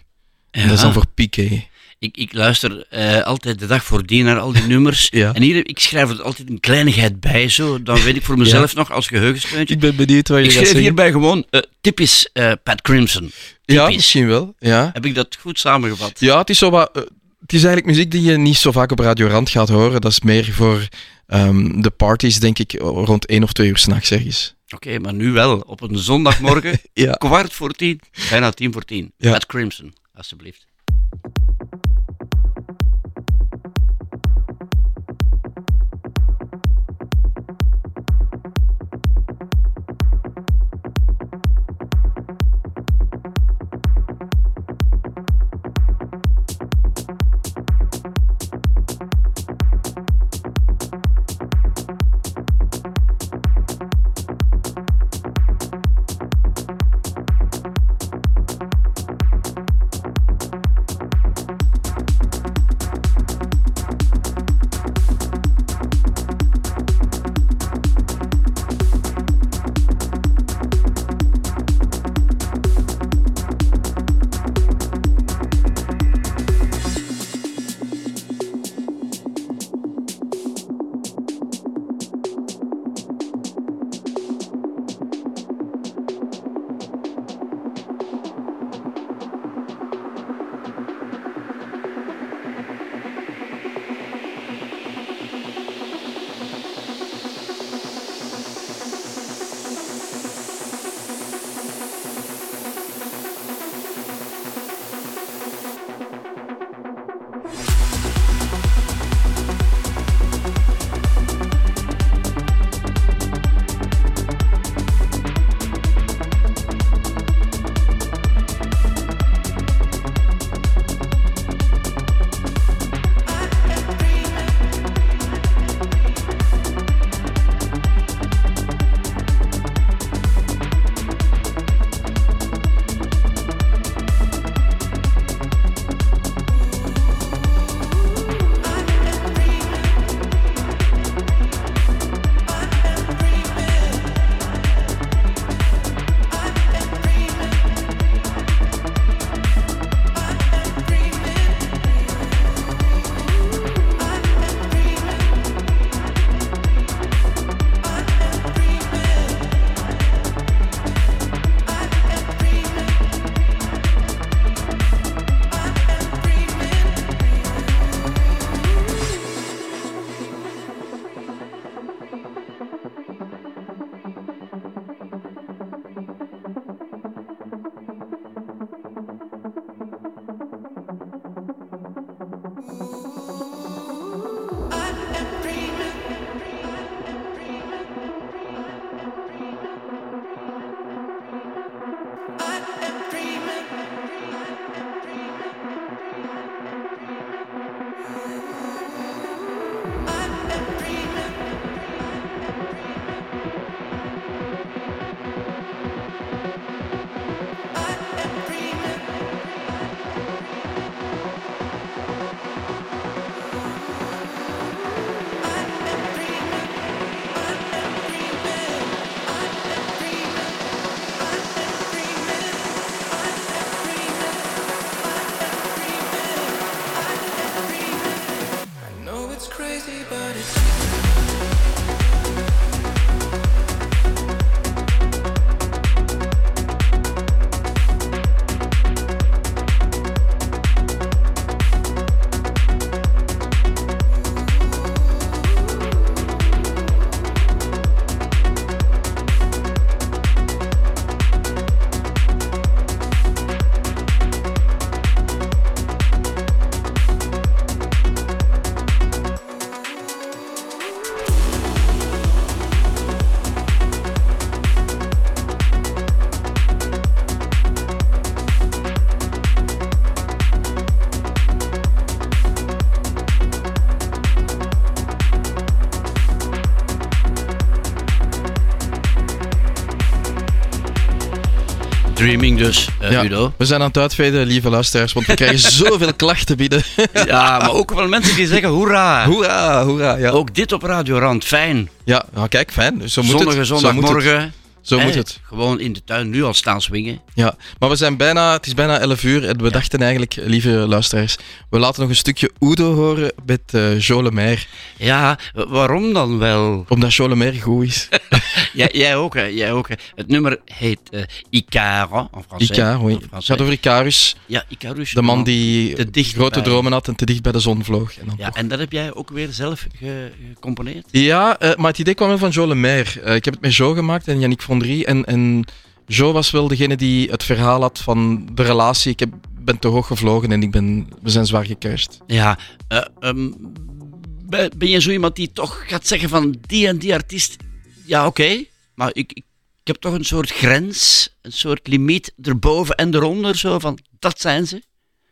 En dat is dan voor Piqué. Ik, ik luister eh, altijd de dag voordien naar al die nummers. *laughs* Ja. En hier, ik schrijf er altijd een kleinigheid bij, zo. Dan weet ik voor *laughs* mezelf nog als geheugensteuntje. Ik ben benieuwd wat je Ik schreef zeggen. hierbij gewoon eh, typisch eh, Pat Crimson. Ja, Typisch. misschien wel. Ja. Heb ik dat goed samengevat? ja, het is zo wat... het is eigenlijk muziek die je niet zo vaak op Radio Rand gaat horen. Dat is meer voor ehm, de parties, denk ik, rond één of twee uur s'nachts ergens. Oké, maar nu wel. Op een zondagmorgen, *laughs* Ja. kwart voor tien, bijna tien voor tien. Ja. Pat Crimson, alsjeblieft. Dus, eh, Ja, Udo. we zijn aan het uitveden, lieve luisteraars, want we krijgen *laughs* zoveel klachten binnen. Ja, maar ook wel mensen die zeggen hoera. Hoera, hoera. Ja, Ook dit op Radio Rand, fijn. ja nou, kijk, fijn. Zo moet Zonnige zondagmorgen. Zo moet het. Gewoon in de tuin nu al staan swingen. Ja, maar we zijn bijna, het is bijna 11 uur en we dachten eigenlijk, lieve luisteraars, we laten nog een stukje Udo horen met uh, Jo Lemaire. Ja, wa- waarom dan wel? *laughs* Omdat Jo Lemaire goed is. *laughs* jij, jij ook, hè? Jij ook. Hè? Het nummer heet eh Icaro, oui. En Het gaat over Icarus, Ja, Icarus. de man die te dicht grote bij- dromen had en te dicht bij de zon vloog. En dan Ja, toch- en dat heb jij ook weer zelf ge- gecomponeerd? Ja, eh, maar het idee kwam wel van Jo Lemaire. Eh, ik heb het met Jo gemaakt en Yannick En, en Jo was wel degene die het verhaal had van de relatie. Ik heb, ben te hoog gevlogen en ik ben, we zijn zwaar gecrashed. Ja, eh, ehm, ben je zo iemand die toch gaat zeggen van die en die artiest, ja oké, maar ik, ik, ik heb toch een soort grens, een soort limiet erboven en eronder, zo van dat zijn ze.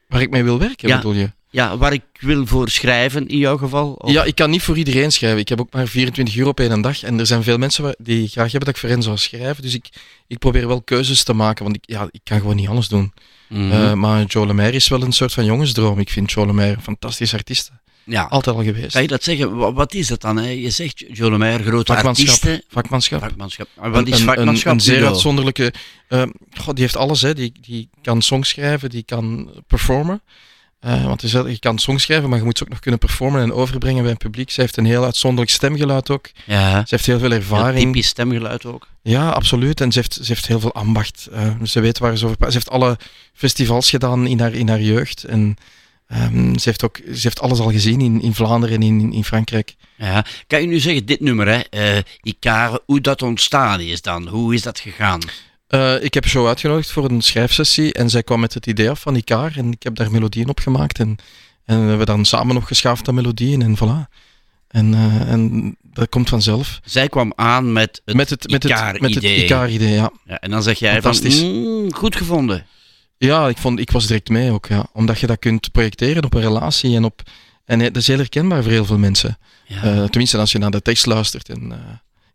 Waar ik mee wil werken, Ja. bedoel je? Ja, waar ik wil voor schrijven in jouw geval. Of- Ja, ik kan niet voor iedereen schrijven. Ik heb ook maar 24 uur op één dag. En er zijn veel mensen die graag hebben dat ik voor hen zou schrijven. Dus ik, ik probeer wel keuzes te maken, want ik, ja, ik kan gewoon niet alles doen. Mhm. Eh, maar Joe Lemaire is wel een soort van jongensdroom. Ik vind Joe Lemaire een fantastische artiest. ja. Altijd al geweest. Kan je dat zeggen? Wa- Wat is dat dan? Hè? Je zegt Joe Lemaire, grote Vakmanschap. artiesten. Vakmanschap. Vakmanschap. Wat is Een- een- vakmanschap? Een, een zeer uitzonderlijke... eh, goh, die heeft alles, hè. Die, die kan songs schrijven, die kan performen. Eh, want je, kan songs schrijven, maar je moet ze ook nog kunnen performen en overbrengen bij het publiek. Ze heeft een heel uitzonderlijk stemgeluid ook. Ja, Ze heeft heel veel heel ervaring. typisch stemgeluid ook. Ja, absoluut. En ze heeft, ze heeft heel veel ambacht. Eh, ze weet waar ze over praat. Ze heeft alle festivals gedaan in haar, in haar jeugd. En ehm, ze, heeft ook, ze heeft alles al gezien in, in Vlaanderen en in, in Frankrijk. Ja. Kan je nu zeggen, dit nummer, hè, eh Icare, hoe dat ontstaan is dan? Hoe is dat gegaan? Eh, ik heb Jo uitgenodigd voor een schrijfsessie en zij kwam met het idee af van Ikaar en ik heb daar melodieën op gemaakt en, en we hebben dan samen opgeschaafd aan melodieën en voilà. En, eh, en dat komt vanzelf. Zij kwam aan met het, met het, met het, met het Icare-idee. Ikaar-idee, ja. Ja, en dan zeg jij van, Fantastisch. mm, goed gevonden. Ja, ik, vond, ik was direct mee ook, ja. Omdat je dat kunt projecteren op een relatie en op... En dat is heel herkenbaar voor heel veel mensen. Ja. Eh, tenminste, als je naar de tekst luistert. En,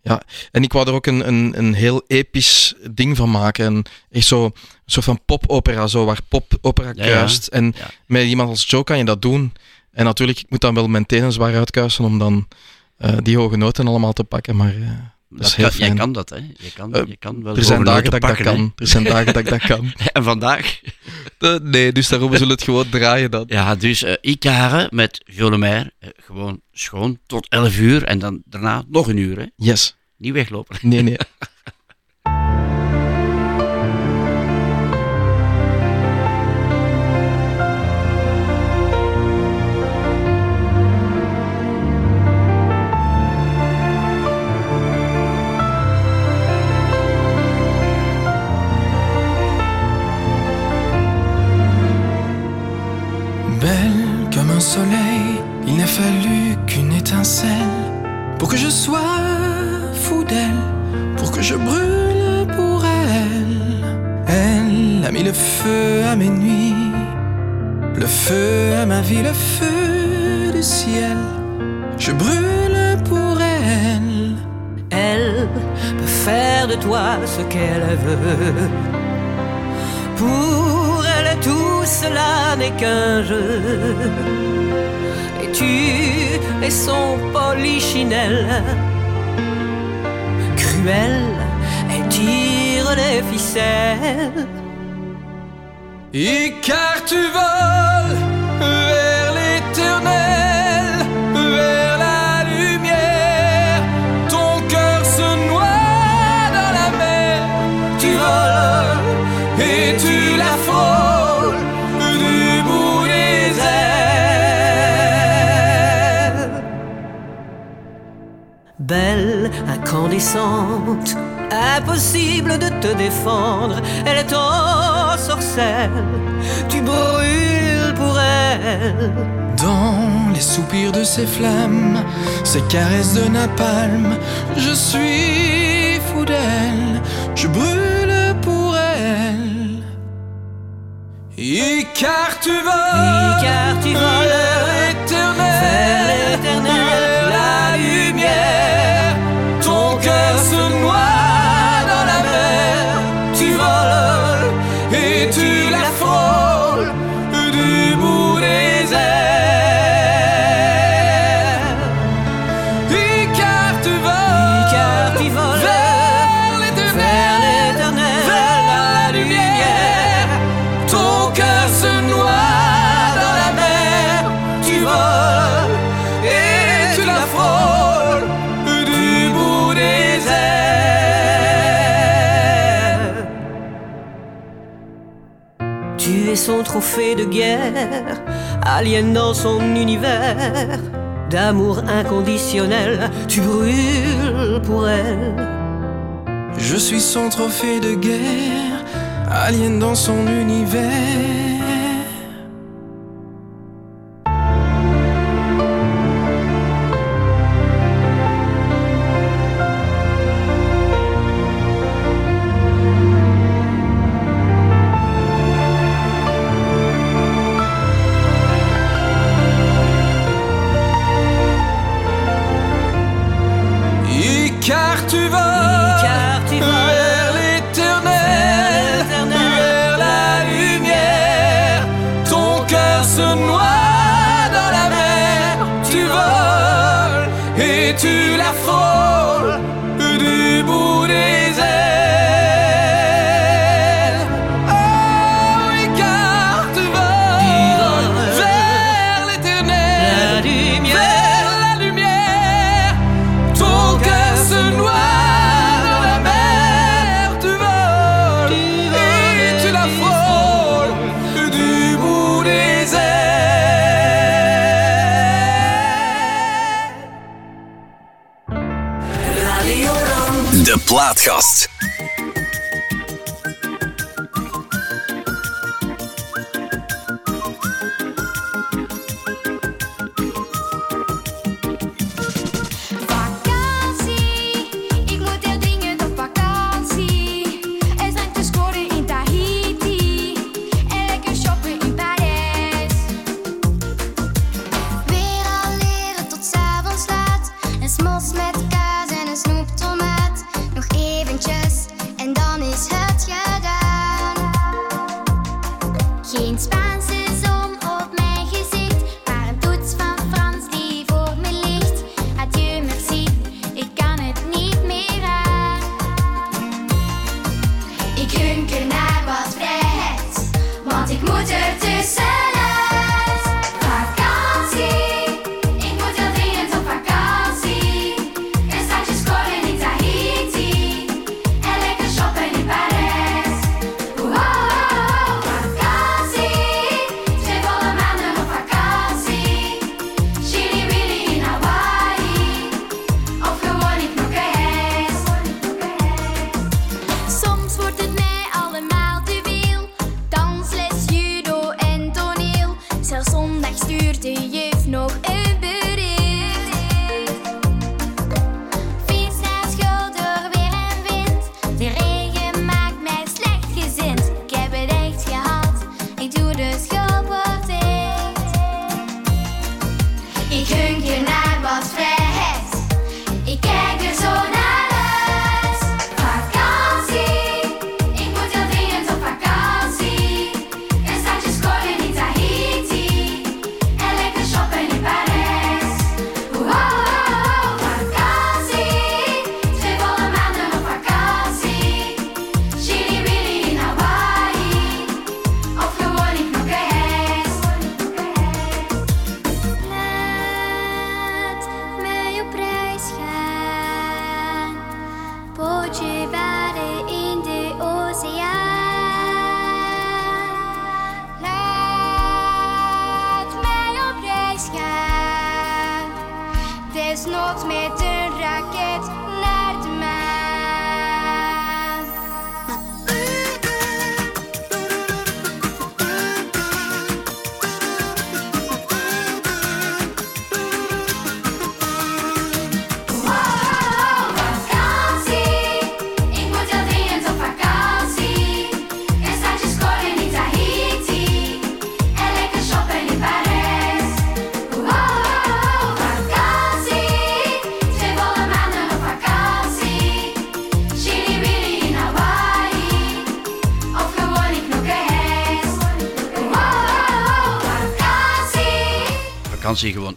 ja. en ik wou er ook een, een, een heel episch ding van maken. En echt zo, een soort van popopera, zo, waar popopera Ja, ja. kruist. En Ja. met iemand als Joe kan je dat doen. En natuurlijk, ik moet dan wel mijn tenen zwaar uitkuisen om dan eh, die hoge noten allemaal te pakken. Maar eh, dat, kan, jij kan dat, hè? Je kan, Eh, je kan wel er zijn dagen dat ik dat kan. Er zijn dagen dat ik dat kan. *laughs* En vandaag? Nee, dus daarom zullen we het gewoon draaien dan. Ja, dus eh Icare met Jo Lemaire, eh, gewoon schoon tot 11 uur en dan daarna nog een uur, hè? Yes. Niet weglopen. Nee, nee. *laughs* Cruelle, elle tire les ficelles. Et incandescente, impossible de te défendre. Elle t'ensorcelle, tu brûles pour elle. Dans les soupirs de ses flammes, ses caresses de napalm, je suis fou d'elle, je brûle pour elle. Et car tu voles, car tu voles son trophée de guerre, aliénant son univers d'amour inconditionnel, tu brûles pour elle. Je suis son trophée de guerre, alien dans son univers. Plaatgast.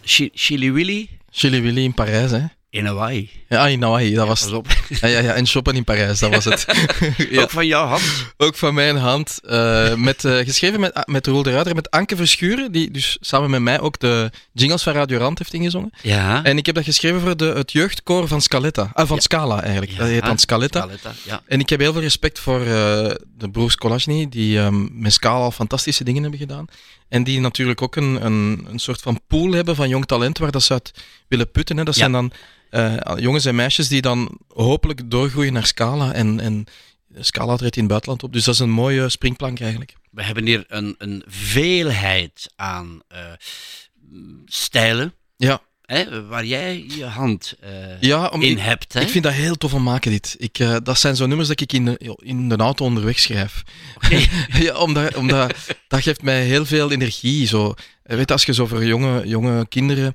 Chili Willy. Chili Willy in Parijs, hè? In Hawaii. Ja, ah, in Hawaii, dat was. *laughs* Ah, ja, ja, ja, en shoppen in Parijs, dat was het. *laughs* Ook van jouw hand? Ook van mijn hand. Eh, met, eh, geschreven met, met Roel de Ruiter, met Anke Verschuren, die dus samen met mij ook de jingles van Radio Rand heeft ingezongen. Ja. En ik heb dat geschreven voor de, het jeugdkoor van Scaletta. Ah, van. Scala eigenlijk, dat heet dan Scaletta. Ja. En ik heb heel veel respect voor eh, de broers Colagni, die ehm, met Scala al fantastische dingen hebben gedaan. En die natuurlijk ook een, een, een soort van pool hebben van jong talent waar dat ze uit willen putten. Hè. Dat Ja. zijn dan eh, jongens en meisjes die dan hopelijk doorgroeien naar Scala. En, en Scala treedt in het buitenland op. Dus dat is een mooie springplank eigenlijk. We hebben hier een, een veelheid aan eh, stijlen. Ja. Hè, waar jij je hand eh, Ja, om- in ik- hebt. Hè? Ik vind dat heel tof om maken, dit. Ik, eh, dat zijn zo nummers dat ik in de, in de auto onderweg schrijf. *laughs* ja, omdat, omdat dat geeft mij heel veel energie. Zo. Eh, Weet, als je zo voor jonge, jonge kinderen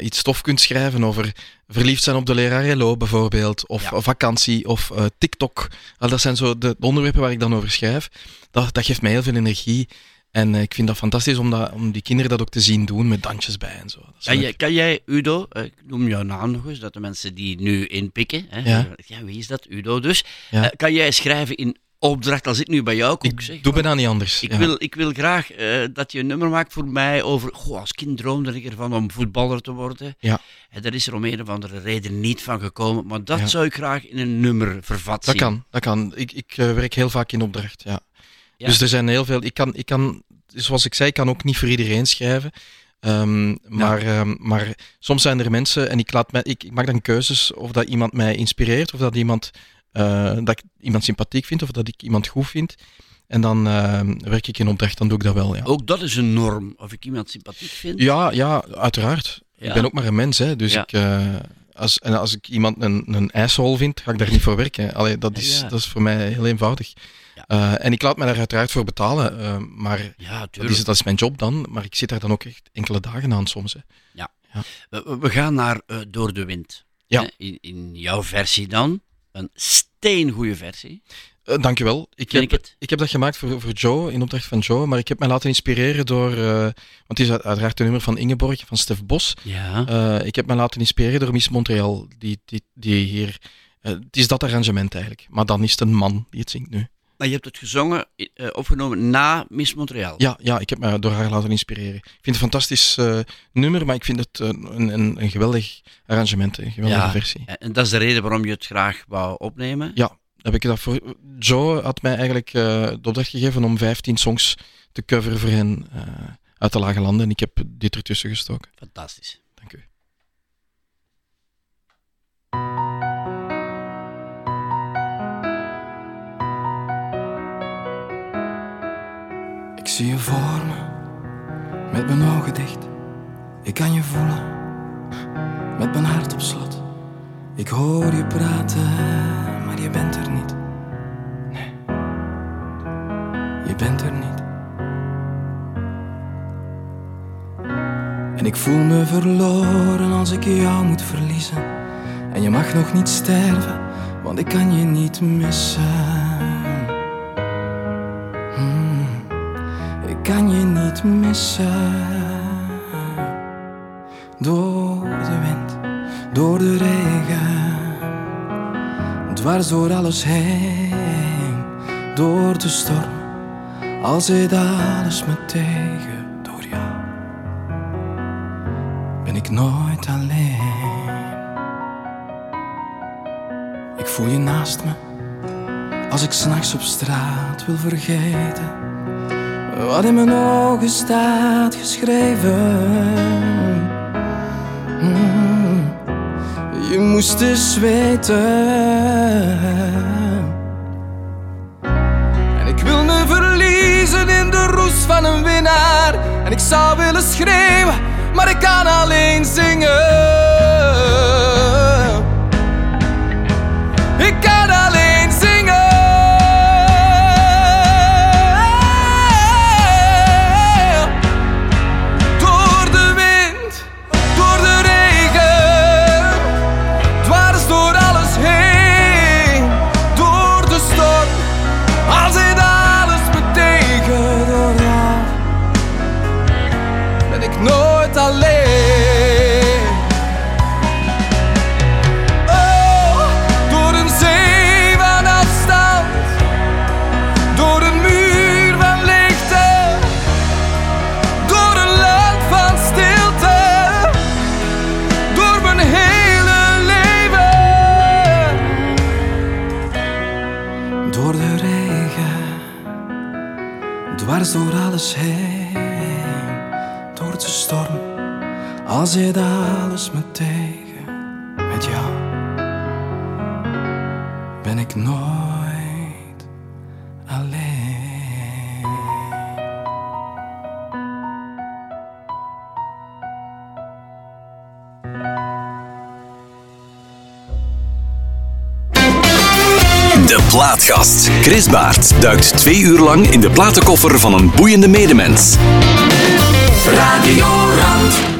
iets tof kunt schrijven over verliefd zijn op de leraar Hello bijvoorbeeld, of Ja. vakantie, of TikTok. Dat zijn zo de, de onderwerpen waar ik dan over schrijf. Dat, dat geeft mij heel veel energie. En eh, ik vind dat fantastisch om, dat, om die kinderen dat ook te zien doen met dansjes bij en zo. Dat Kan kan jij, Udo, eh, ik noem jouw naam nog eens, dat de mensen die nu inpikken, hè, Ja. ja, wie is dat? Udo dus. Ja. Eh, kan jij schrijven in opdracht, als ik nu bij jou kom, zeg, Doe bijna niet anders. ik, ja. wil, ik wil graag dat je een nummer maakt voor mij over, goh, als kind droomde ik ervan om voetballer te worden. Ja. En daar is er om een of andere reden niet van gekomen, maar dat Ja. zou ik graag in een nummer vervat Dat zien. kan, dat kan. Ik, ik werk heel vaak in opdracht. Ja. Dus er zijn heel veel... Ik kan, ik kan, zoals ik zei, ik kan ook niet voor iedereen schrijven. Ehm, maar, ehm, maar soms zijn er mensen, en ik, laat mij, ik, ik maak dan keuzes of dat iemand mij inspireert, of dat iemand, eh, dat ik iemand sympathiek vind, of dat ik iemand goed vind. En dan ehm, werk ik in opdracht, dan doe ik dat wel, ja. Ook dat is een norm, of ik iemand sympathiek vind. Ja, ja, uiteraard. Ja. Ik ben ook maar een mens, hè. Dus ik... eh, als, en als ik iemand een, een ijshol vind, ga ik daar niet voor werken. Allee, dat, is, dat is voor mij heel eenvoudig. Eh, en ik laat me daar uiteraard voor betalen. eh, maar Ja, dat is, dat is mijn job dan. Maar ik zit daar dan ook echt enkele dagen aan soms. Hè. Ja. Ja. We- gaan naar eh, Door de Wind. Ja. In, in jouw versie dan. Een steengoede versie. Dankjewel. Ik heb, ik heb dat gemaakt voor, voor Joe, in opdracht van Joe. Maar ik heb mij laten inspireren door... want het is uit- uiteraard een nummer van Ingeborg, van Stef Bos. Ja. Ik heb mij laten inspireren door Miss Montreal, die, die, die hier... het is dat arrangement eigenlijk. Maar dan is het een man die het zingt nu. Maar je hebt het gezongen, eh, opgenomen na Miss Montreal. Ja, ja, ik heb me door haar laten inspireren. Ik vind het een fantastisch eh, nummer, maar ik vind het eh, een, een, een geweldig arrangement, een geweldige Ja, versie. En dat is de reden waarom je het graag wou opnemen. Ja, heb ik dat voor. Joe had mij eigenlijk de opdracht gegeven om 15 songs te coveren voor hen uit de lage landen. En ik heb dit ertussen gestoken. Fantastisch. Dank u. Ik zie je voor me, met mijn ogen dicht. Ik kan je voelen, met mijn hart op slot. Ik hoor je praten, maar je bent er niet. Nee, je bent er niet. En ik voel me verloren als ik jou moet verliezen. En je mag nog niet sterven, want ik kan je niet missen. Kan je niet missen. Door de wind, door de regen, dwars door alles heen, door de storm. Al zit alles me tegen, door jou ben ik nooit alleen. Ik voel je naast me, als ik s'nachts op straat wil vergeten. Wat in mijn ogen staat geschreven. Mm, Je moest eens weten. En ik wil me verliezen in de roes van een winnaar. En ik zou willen schreeuwen, maar ik kan alleen zingen. Al zit alles me tegen, met jou ben ik nooit alleen. De Plaatgast. Chris Baert duikt twee uur lang in de platenkoffer van een boeiende medemens. Radio Rand.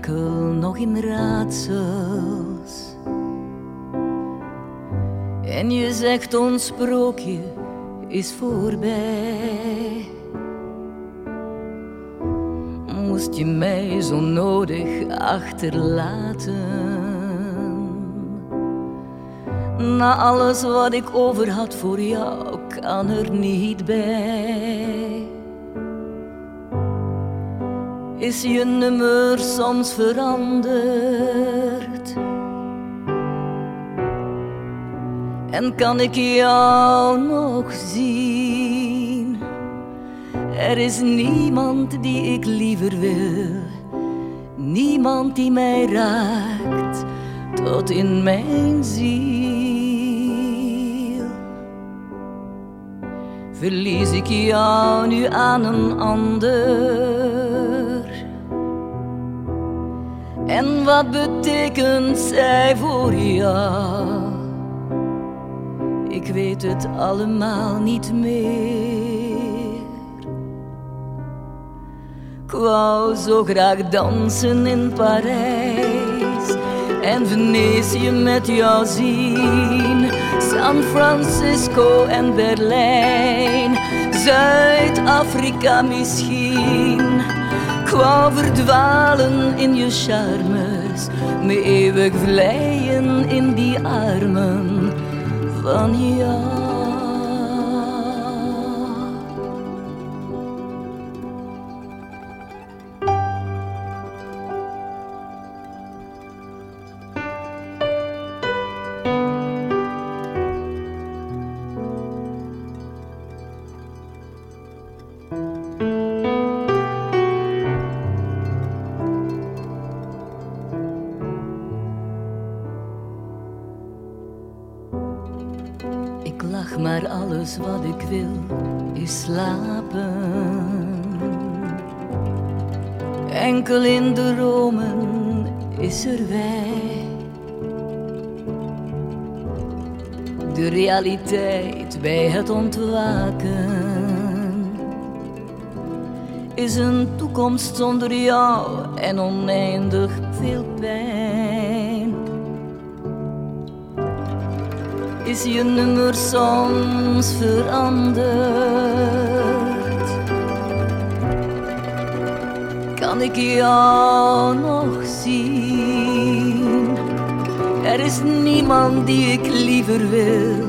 Enkel nog in raadsels. En je zegt ons sprookje is voorbij. Moest je mij zo nodig achterlaten? Na alles wat ik over had voor jou, kan er niet bij. Is je nummer soms veranderd? En kan ik jou nog zien? Er is niemand die ik liever wil, niemand die mij raakt tot in mijn ziel. Verlies ik jou nu aan een ander? En wat betekent zij voor jou? Ik weet het allemaal niet meer. Ik wou zo graag dansen in Parijs en Venetië met jou zien. San Francisco en Berlijn, Zuid-Afrika misschien. Wou verdwalen in je charmes, me eeuwig vleien in die armen van jou. Toekomst zonder jou en oneindig veel pijn. Is je nummer soms veranderd? Kan ik jou nog zien? Er is niemand die ik liever wil,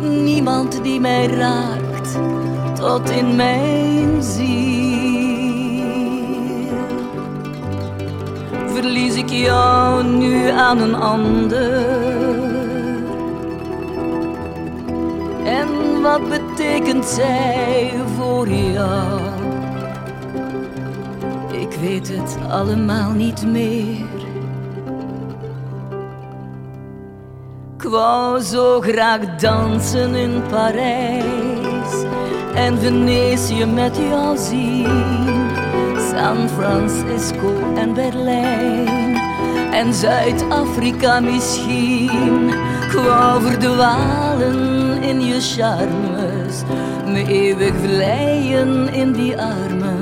niemand die mij raakt tot in mijn ziel. Verlies ik jou nu aan een ander? En wat betekent zij voor jou? Ik weet het allemaal niet meer. Ik wou zo graag dansen in Parijs en Venetië met jou zien. San Francisco en Berlijn en Zuid-Afrika misschien. Ik wou verdwalen in je charmes, me eeuwig vleien in die armen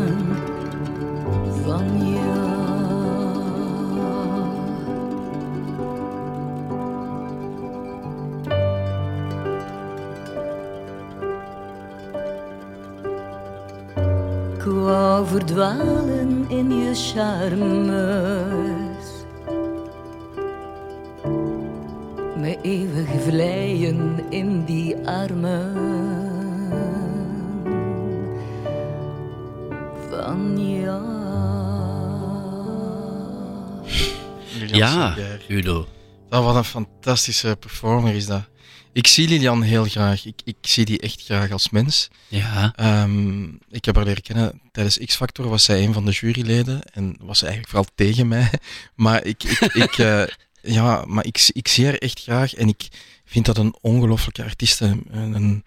verdwalen in je charmes. Me eeuwig vleien in die armen van jou. Ja. Udo. Dat, wat een fantastische performer is dat. Ik zie Lilian heel graag. Ik, ik zie die echt graag als mens. Ja. Ehm, ik heb haar leren kennen tijdens X-Factor, was zij een van de juryleden en was ze eigenlijk vooral tegen mij. *laughs* Maar ik, ik, ik, eh, *laughs* ja, maar ik, ik zie haar echt graag en ik vind dat een ongelooflijke artiest. Een, een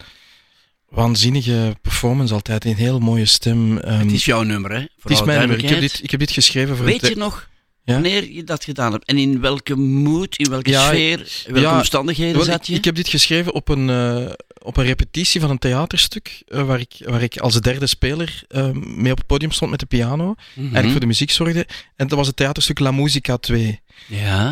waanzinnige performance altijd, een heel mooie stem. Ehm, Het is jouw nummer, hè? het is mijn nummer. Ik heb, dit, ik heb dit geschreven voor Weet het- je nog Ja? wanneer je dat gedaan hebt? En in welke mood, in welke Ja, sfeer, in welke ja, omstandigheden zat ik, je? ik heb dit geschreven op een, eh, op een repetitie van een theaterstuk, eh, waar, ik, waar ik als derde speler eh, mee op het podium stond met de piano, Mhm. eigenlijk voor de muziek zorgde. En dat was het theaterstuk La Musica 2. Ja.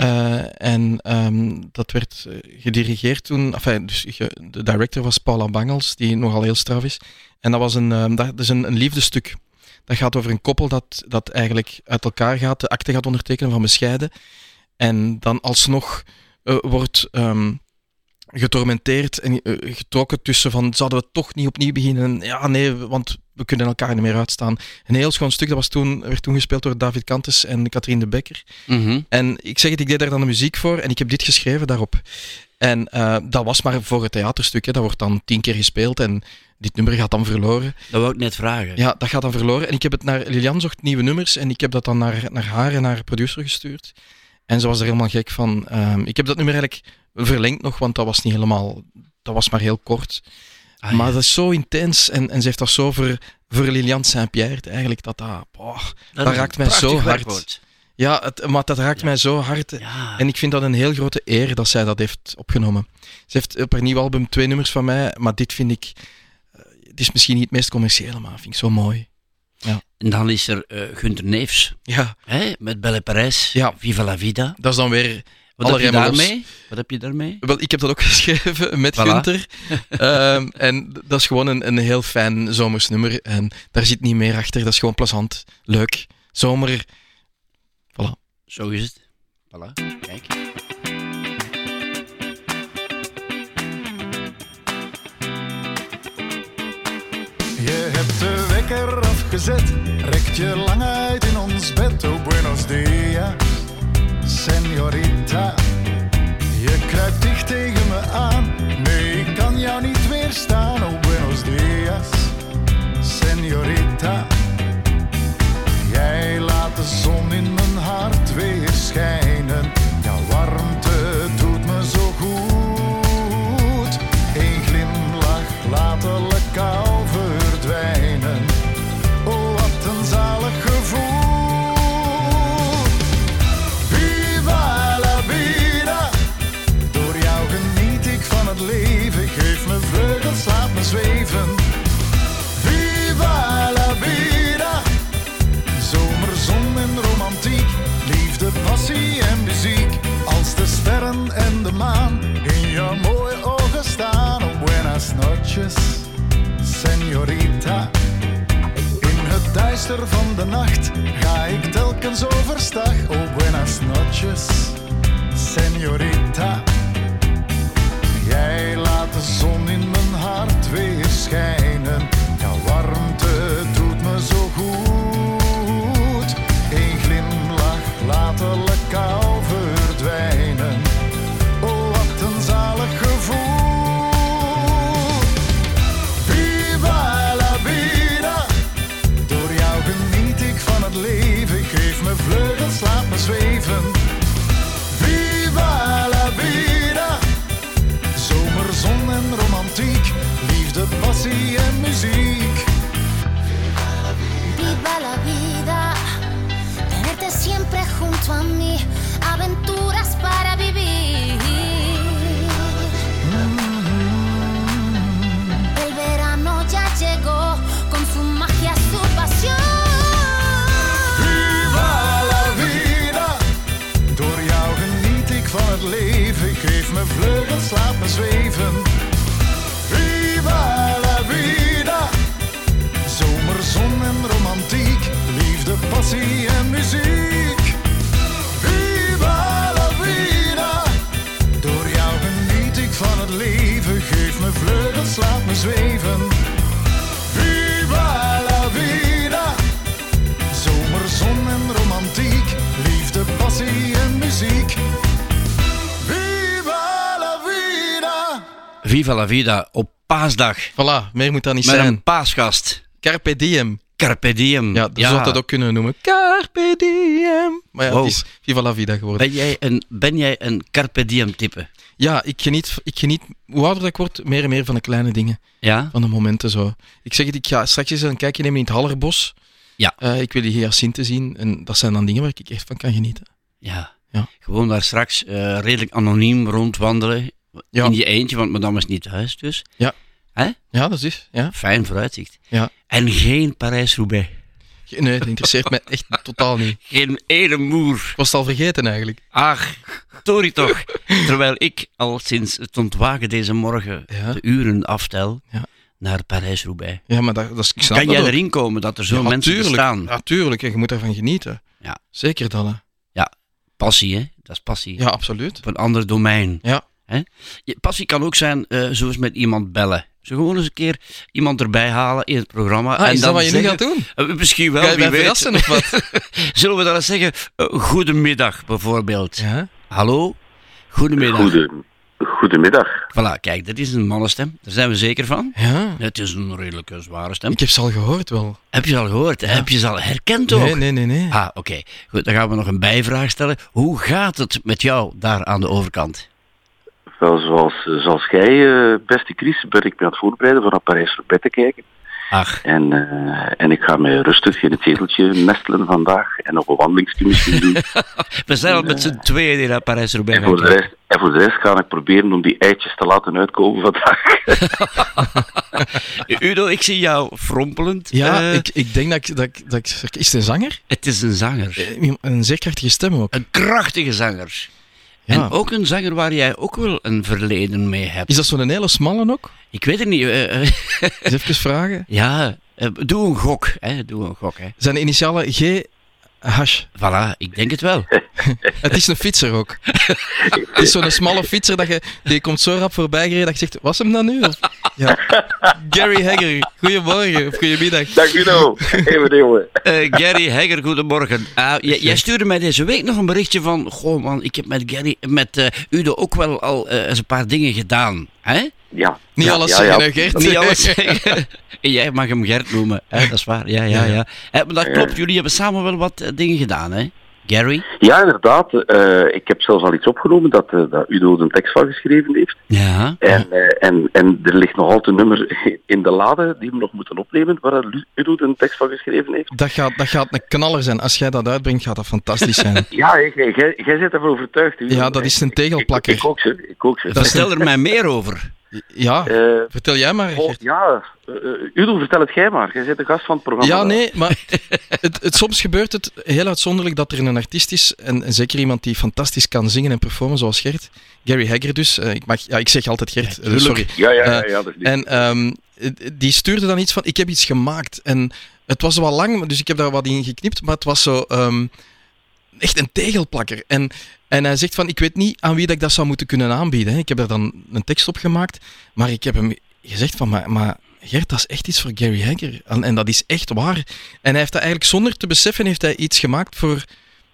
En ehm, dat werd gedirigeerd toen, enfin, dus de director was Paula Bangels, die nogal heel straf is. En dat was een, ehm, dat is een, een liefdestuk. Dat gaat over een koppel dat, dat eigenlijk uit elkaar gaat, de akte gaat ondertekenen van bescheiden. En dan alsnog eh, wordt ehm, getormenteerd en eh, getrokken tussen van zouden we toch niet opnieuw beginnen? Ja, nee, want we kunnen elkaar niet meer uitstaan. Een heel schoon stuk, dat was toen, werd toen gespeeld door David Kantes en Katrien de Bekker. Mhm. En ik zeg het, ik deed daar dan de muziek voor en ik heb dit geschreven daarop. En eh, dat was maar voor het theaterstuk, hè. dat wordt dan tien keer gespeeld en dit nummer gaat dan verloren. Dat wou ik net vragen. Ja, dat gaat dan verloren. En ik heb het naar Lilian zocht nieuwe nummers en ik heb dat dan naar, naar haar en haar producer gestuurd. En ze was er helemaal gek van. Ehm, ik heb dat nummer eigenlijk verlengd nog, want dat was niet helemaal, dat was maar heel kort. Ah, maar dat is zo intens en, en ze heeft dat zo voor, voor Lilian Saint-Pierre eigenlijk, dat dat, dat, raakt mij zo hard. werkwoord. Ja, het, maar dat raakt mij zo hard. Ja. En ik vind dat een heel grote eer dat zij dat heeft opgenomen. Ze heeft op haar nieuwe album twee nummers van mij, maar dit vind ik... eh, het is misschien niet het meest commerciële, maar vind ik zo mooi. Ja, En dan is er eh Gunther Neefs. ja Hè? Met Belle Parijs. Ja. Viva la vida. dat is dan weer... Wat alle heb je daarmee? Wat heb je daarmee? Wel, ik heb dat ook *laughs* geschreven met Voilà. Gunther. *laughs* Ehm, en dat is gewoon een, een heel fijn zomers nummer. En daar zit niet meer achter. Dat is gewoon plezant, leuk. Zomer. Voilà. Zo is het. Voilà. Kijk. Je hebt de wekker afgezet, rekt je lang uit in ons bed. Oh, buenos dias, señorita. Je kruipt dicht tegen me aan, nee, ik kan jou niet weerstaan. Oh, buenos dias, señorita. Jij laat de zon in mijn hart weer schijnen. Maan in jouw mooie ogen staan. Oh, buenas noches, señorita. In het duister van de nacht ga ik telkens overstag. Oh, buenas noches, señorita. Jij laat de zon in mijn hart weer schijnen. Vida op paasdag. Voilà, meer moet dat niet Met zijn. een paasgast. Carpe diem. Carpe diem. Ja, je zou dat ook kunnen noemen. Carpe diem. Maar ja, Wow. het is Viva la vida geworden. Ben jij een, ben jij een carpe diem type? Ja, ik geniet, ik geniet, hoe ouder dat ik word, meer en meer van de kleine dingen. Ja? Van de momenten zo. Ik zeg het, ik ga straks eens een kijkje nemen in het Hallerbos. Ja. Eh, ik wil die hyacinten zien. En dat zijn dan dingen waar ik echt van kan genieten. Ja. Ja. Gewoon daar straks eh, redelijk anoniem rondwandelen. Ja. In je eentje, want madame is niet thuis dus. Ja. Hè? Ja, dat is. Ja. Fijn vooruitzicht. Ja. En geen Parijs-Roubaix. Nee, dat interesseert mij echt *laughs* totaal niet. Geen ene moer. Ik was het al vergeten eigenlijk. Ach, Tori toch. *laughs* Terwijl ik al sinds het ontwaken deze morgen Ja. de uren aftel Ja. naar Parijs-Roubaix. Ja, maar dat, dat is, ik snap Kan dat jij ook. erin komen dat er zo ja, mensen tuurlijk, bestaan? Ja, tuurlijk. En je moet ervan genieten. Ja. Zeker dan. Hè. Passie, hè? Dat is passie. Ja, absoluut. Op een ander domein. Ja. Hè? Je- Passie kan ook zijn, eh zoals met iemand bellen. Zo gewoon eens een keer iemand erbij halen in het programma. Ah, en is dan dat wat je nu gaat doen? Eh, misschien wel, wie weet. of wat? *laughs* Zullen we dan eens zeggen, eh, goedemiddag bijvoorbeeld. Ja. Hallo? Goedemiddag. Goede, goedemiddag. Voilà, kijk, dat is een mannenstem. Daar zijn we zeker van. Ja. Het is een redelijke zware stem. Ik heb ze al gehoord wel. Heb je ze al gehoord? Heb je ze al herkend ook? Nee, nee, nee, nee. Ah, oké. Goed, dan gaan we nog een bijvraag stellen. Hoe gaat het met jou daar aan de overkant? Wel, zoals, zoals jij, eh, beste Chris, ben ik me aan het voorbereiden voor naar Parijs-Roubaix te kijken. Ach. En, eh, en ik ga mij rustig in het zeteltje nestelen vandaag en nog een wandelingsje misschien doen. *laughs* We zijn al met z'n tweeën naar Parijs-Roubaix en, voor de rest, en voor de rest ga ik proberen om die eitjes te laten uitkomen vandaag. *laughs* Udo, ik zie jou frompelend. Ja, Eh, ik, ik denk dat ik, dat, ik, dat ik... Is het een zanger? Het is een zanger. Eh, Een zeer krachtige stem ook. Een krachtige zanger. Ja. En ook een zanger waar jij ook wel een verleden mee hebt. Is dat zo'n hele smalle ook? Ik weet het niet. eh, eh, *laughs* Eens even vragen. ja, eh, doe een gok. Hè. Doe een gok. Hè. Zijn de initialen G. Hash. Voilà, ik denk het wel. *laughs* Het is een fietser ook. Het is zo'n smalle fietser dat je, die komt zo rap voorbij gereden dat je zegt, was hem dat nu? Of, ja. Gary Hagger, goedemorgen of goedemiddag. Dag Udo, even jongen. Eh, Gary Hegger, goedemorgen. Ah, jij, stuurde mij deze week nog een berichtje van... Goh man, ik heb met, Gary, met eh, Udo ook wel al eh, eens een paar dingen gedaan. Hè? Ja. Niet ja, alles ja, zeggen, ja. hè, Gert? Niet alles *laughs* zeggen. Jij mag hem Gert noemen. Hè? Dat is waar. Ja, ja, ja. Eh, maar dat klopt, jullie hebben samen wel wat dingen gedaan, hè? Gary? Ja, inderdaad. eh, ik heb zelfs al iets opgenomen dat, eh, dat Udo er een tekst van geschreven heeft. Ja. En, eh, en, en er ligt nog altijd een nummer *laughs* in de lade die we nog moeten opnemen, waar Udo een tekst van geschreven heeft. Dat gaat, dat gaat een knaller zijn. Als jij dat uitbrengt, gaat dat fantastisch zijn. *laughs* Ja, jij, jij, jij bent ervan overtuigd. Udo. Ja, dat is een Ik, tegelplakker. ik ook ze. Ik ook ze. Is Vertel er mij meer over. Ja, Eh, vertel jij maar. oh, ja, eh, Udo, vertel het jij maar. Jij bent de gast van het programma. Ja, nee, *laughs* maar het, het, soms gebeurt het heel uitzonderlijk dat er een artiest is, en, en zeker iemand die fantastisch kan zingen en performen, zoals Gert. Gary Hagger dus. ik, mag, ja, ik zeg altijd Gert, sorry. Ja, ja, ja, ja, dat is niet. En ehm, eh, die stuurde dan iets van, ik heb iets gemaakt. En het was wel lang, dus ik heb daar wat in geknipt, maar het was zo ehm, echt een tegelplakker. En, en hij zegt van, ik weet niet aan wie dat ik dat zou moeten kunnen aanbieden. Ik heb daar dan een tekst op gemaakt, maar ik heb hem gezegd van, maar, maar Gert, dat is echt iets voor Gary Hagger. En, en dat is echt waar. En hij heeft dat eigenlijk zonder te beseffen, heeft hij iets gemaakt voor,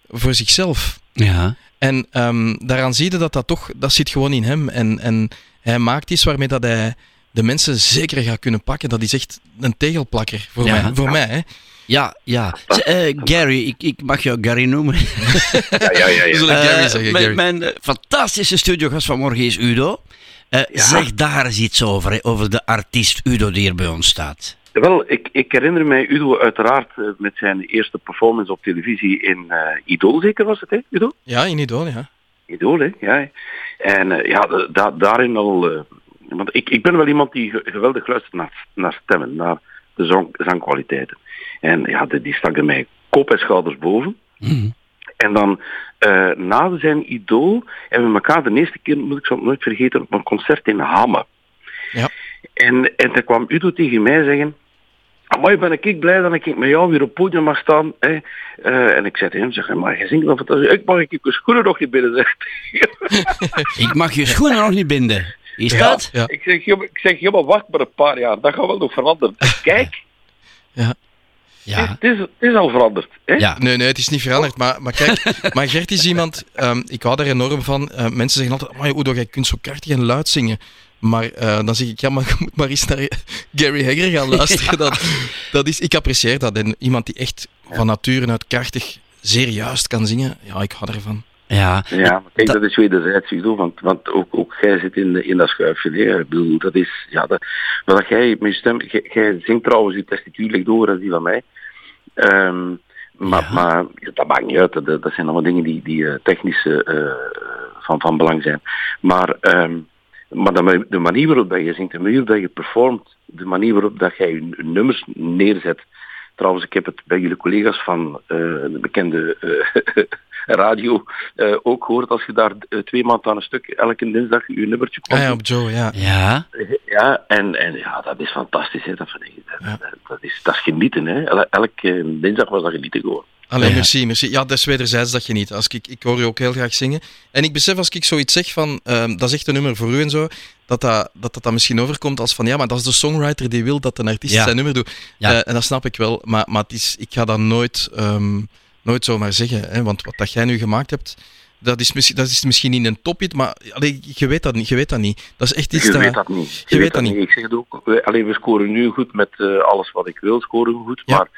voor zichzelf. Ja. En ehm, daaraan zie je dat dat toch, dat zit gewoon in hem. En, en hij maakt iets waarmee dat hij de mensen zeker gaat kunnen pakken. Dat is echt een tegelplakker voor Ja. mij. Voor mij hè. Ja, ja. Z- eh, Gary, ik, ik mag jou Gary noemen. Ja, ja, ja. Ja. zullen *laughs* Eh, Gary zeggen. mijn, Gary. mijn eh, fantastische studiogast vanmorgen is Udo. Eh, Zeg daar eens iets over, hè, over de artiest Udo die hier bij ons staat. Wel, ik, ik herinner mij Udo uiteraard met zijn eerste performance op televisie in eh Idol, zeker was het, hè, Udo? Ja, in Idol, ja. Idol, hè? Ja. En eh, ja, da- da- daarin al... eh, want ik, ik ben wel iemand die ge- geweldig luistert naar, naar stemmen, naar de zang, zangkwaliteiten. En ja, die, die stak er mij kop en schouders boven. Mhm. En dan, eh, na zijn idool, hebben we elkaar de eerste keer, moet ik het nooit vergeten, op een concert in Hamme. Ja. En, en toen kwam Udo tegen mij zeggen, Amai, ben ik blij dat ik met jou weer op het podium mag staan. Hè. Eh, en ik zei tegen hem, zeg, maar je zingt fantastisch. Ik mag ik je schoenen nog niet binnen, zegt *laughs* Ik mag je schoenen nog niet binden. Is Ja. dat? Ja. Ik zeg, "Ja, ik zeg, wacht maar een paar jaar, dat gaat wel nog veranderen. *laughs* Kijk, Ja. Het, is, het is al veranderd. Hè? Ja. Nee, nee, het is niet veranderd. Maar, maar kijk, *laughs* maar Gert is iemand, ehm, ik hou daar enorm van. Eh, mensen zeggen altijd, maar Udo, jij kunt zo krachtig en luid zingen. Maar eh, dan zeg ik, ja, maar je moet maar eens naar *laughs* Gary Hegger gaan luisteren. *laughs* Dat, dat is, ik apprecieer dat. En iemand die echt van nature uit krachtig zeer juist kan zingen, ja, ik hou ervan. Ja, Ja, maar kijk, dat is wederzijds, want, want ook, ook jij zit in, in dat schuifje. Ik bedoel, dat is, ja, dat, maar dat jij met je stem, jij, jij zingt trouwens je testituur ligt door als die van mij. Ehm, maar, maar ja, dat maakt niet uit, dat, dat zijn allemaal dingen die, die eh, technisch eh, eh, van, van belang zijn. Maar, ehm, maar de, ma- de manier waarop dat je zingt, de manier waarop dat je performt, de manier waarop dat jij je nummers neerzet. Trouwens, ik heb het bij jullie collega's van eh, de bekende *laughs* radio eh, ook gehoord. Als je daar eh, twee maanden aan een stuk elke dinsdag je nummertje. Ah ja, op Joe, ja. Ja. Ja, en, en ja, dat is fantastisch. Hè. Dat, vind ik, dat, dat, dat is, dat is genieten. Hè. El- elke dinsdag was dat genieten gewoon. Allee, Ja. merci, merci. Ja, dat is wederzijds dat je niet. Als ik, ik hoor je ook heel graag zingen. En ik besef als ik zoiets zeg van, ehm, dat is echt een nummer voor u en zo, dat dat, dat, dat, dat misschien overkomt als van, ja, maar dat is de songwriter die wil dat een artiest Ja. zijn nummer doet. Ja. Eh, en dat snap ik wel, maar, maar het is, ik ga dat nooit, ehm, nooit zomaar zeggen. Hè, want wat dat jij nu gemaakt hebt, dat is, misschien, dat is misschien niet een tophit, maar allee, je, weet dat niet, je weet dat niet. Dat is echt iets Je dat... weet dat niet. Je weet dat niet. Ik zeg het ook. Alleen we scoren nu goed met eh, alles wat ik wil, scoren we goed. Maar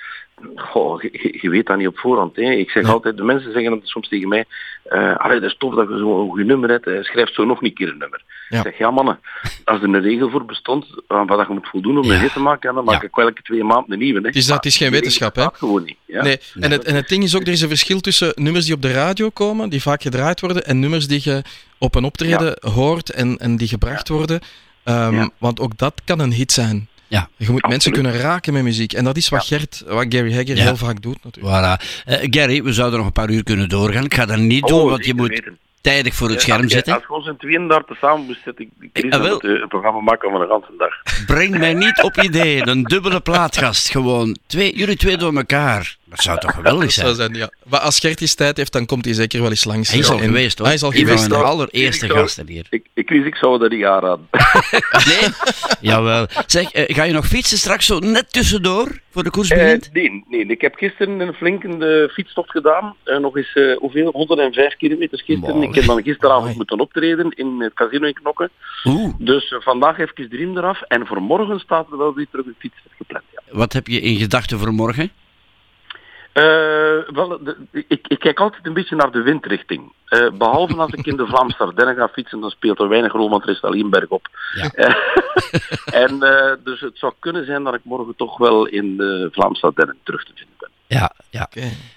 goh, je, weet dat niet op voorhand. Hè. Ik zeg altijd, de mensen zeggen het soms tegen mij. eh allee, dat is tof dat je zo'n goed nummer hebt. eh, schrijf zo nog een keer een nummer. Ik zeg, ja mannen, als er een regel voor bestond, aan wat je moet voldoen om een hit te maken, dan maak ik elke twee maanden een nieuwe. Hè. Is, dat, is geen wetenschap, hè? gewoon niet. Ja. Nee, en het, en het ding is ook, er is een verschil tussen nummers die op de radio komen, die vaak gedraaid worden, en nummers die je op een optreden hoort en, en die gebracht worden. Ehm, Want ook dat kan een hit zijn. Ja. Je moet mensen kunnen raken met muziek. En dat is wat Gert, wat Gary Hegger Ja. heel vaak doet natuurlijk. Voilà. Eh, Gary, we zouden nog een paar uur kunnen doorgaan. Ik ga dat niet Oh, doen, want je moet weten. tijdig voor het Ja, scherm als je- zitten. Als we ons in tweeën daar te samen moesten zitten, ik, ik, wel. het, eh, een programma maken van een ganse dag. Breng mij niet op ideeën. Een dubbele plaatgast. Gewoon twee, jullie twee door elkaar. Dat zou toch geweldig Dat zou zijn? ja. Maar als Gert eens tijd heeft, dan komt hij zeker wel eens langs. Hij is al En- geweest, hoor. Hij is al Een van geweest. de allereerste Ik zou- gasten hier. Ik, ik, ik zou dat niet aanraden. *laughs* Nee? Jawel. Zeg, eh, ga je nog fietsen straks zo net tussendoor voor de koers Eh, nee, nee, ik heb gisteren een flinke fietstocht gedaan. Eh, nog eens, eh, hoeveel? 105 kilometer gisteren. Ik heb dan gisteravond moeten optreden in het casino in Knokken. Oeh. Dus vandaag even de riem eraf. En voor morgen staat er wel weer terug een fiets gepland. Ja. Wat heb je in gedachten voor morgen? Eh, wel, de- ik, ik kijk altijd een beetje naar de windrichting. Eh, behalve als ik in de Vlaamse Ardennen ga fietsen, dan speelt er weinig rol, want er is alleen bergop. Ja. *laughs* Eh, en dus het zou kunnen zijn dat ik morgen toch wel in de Vlaamse Ardennen terug te vinden Ja, ja.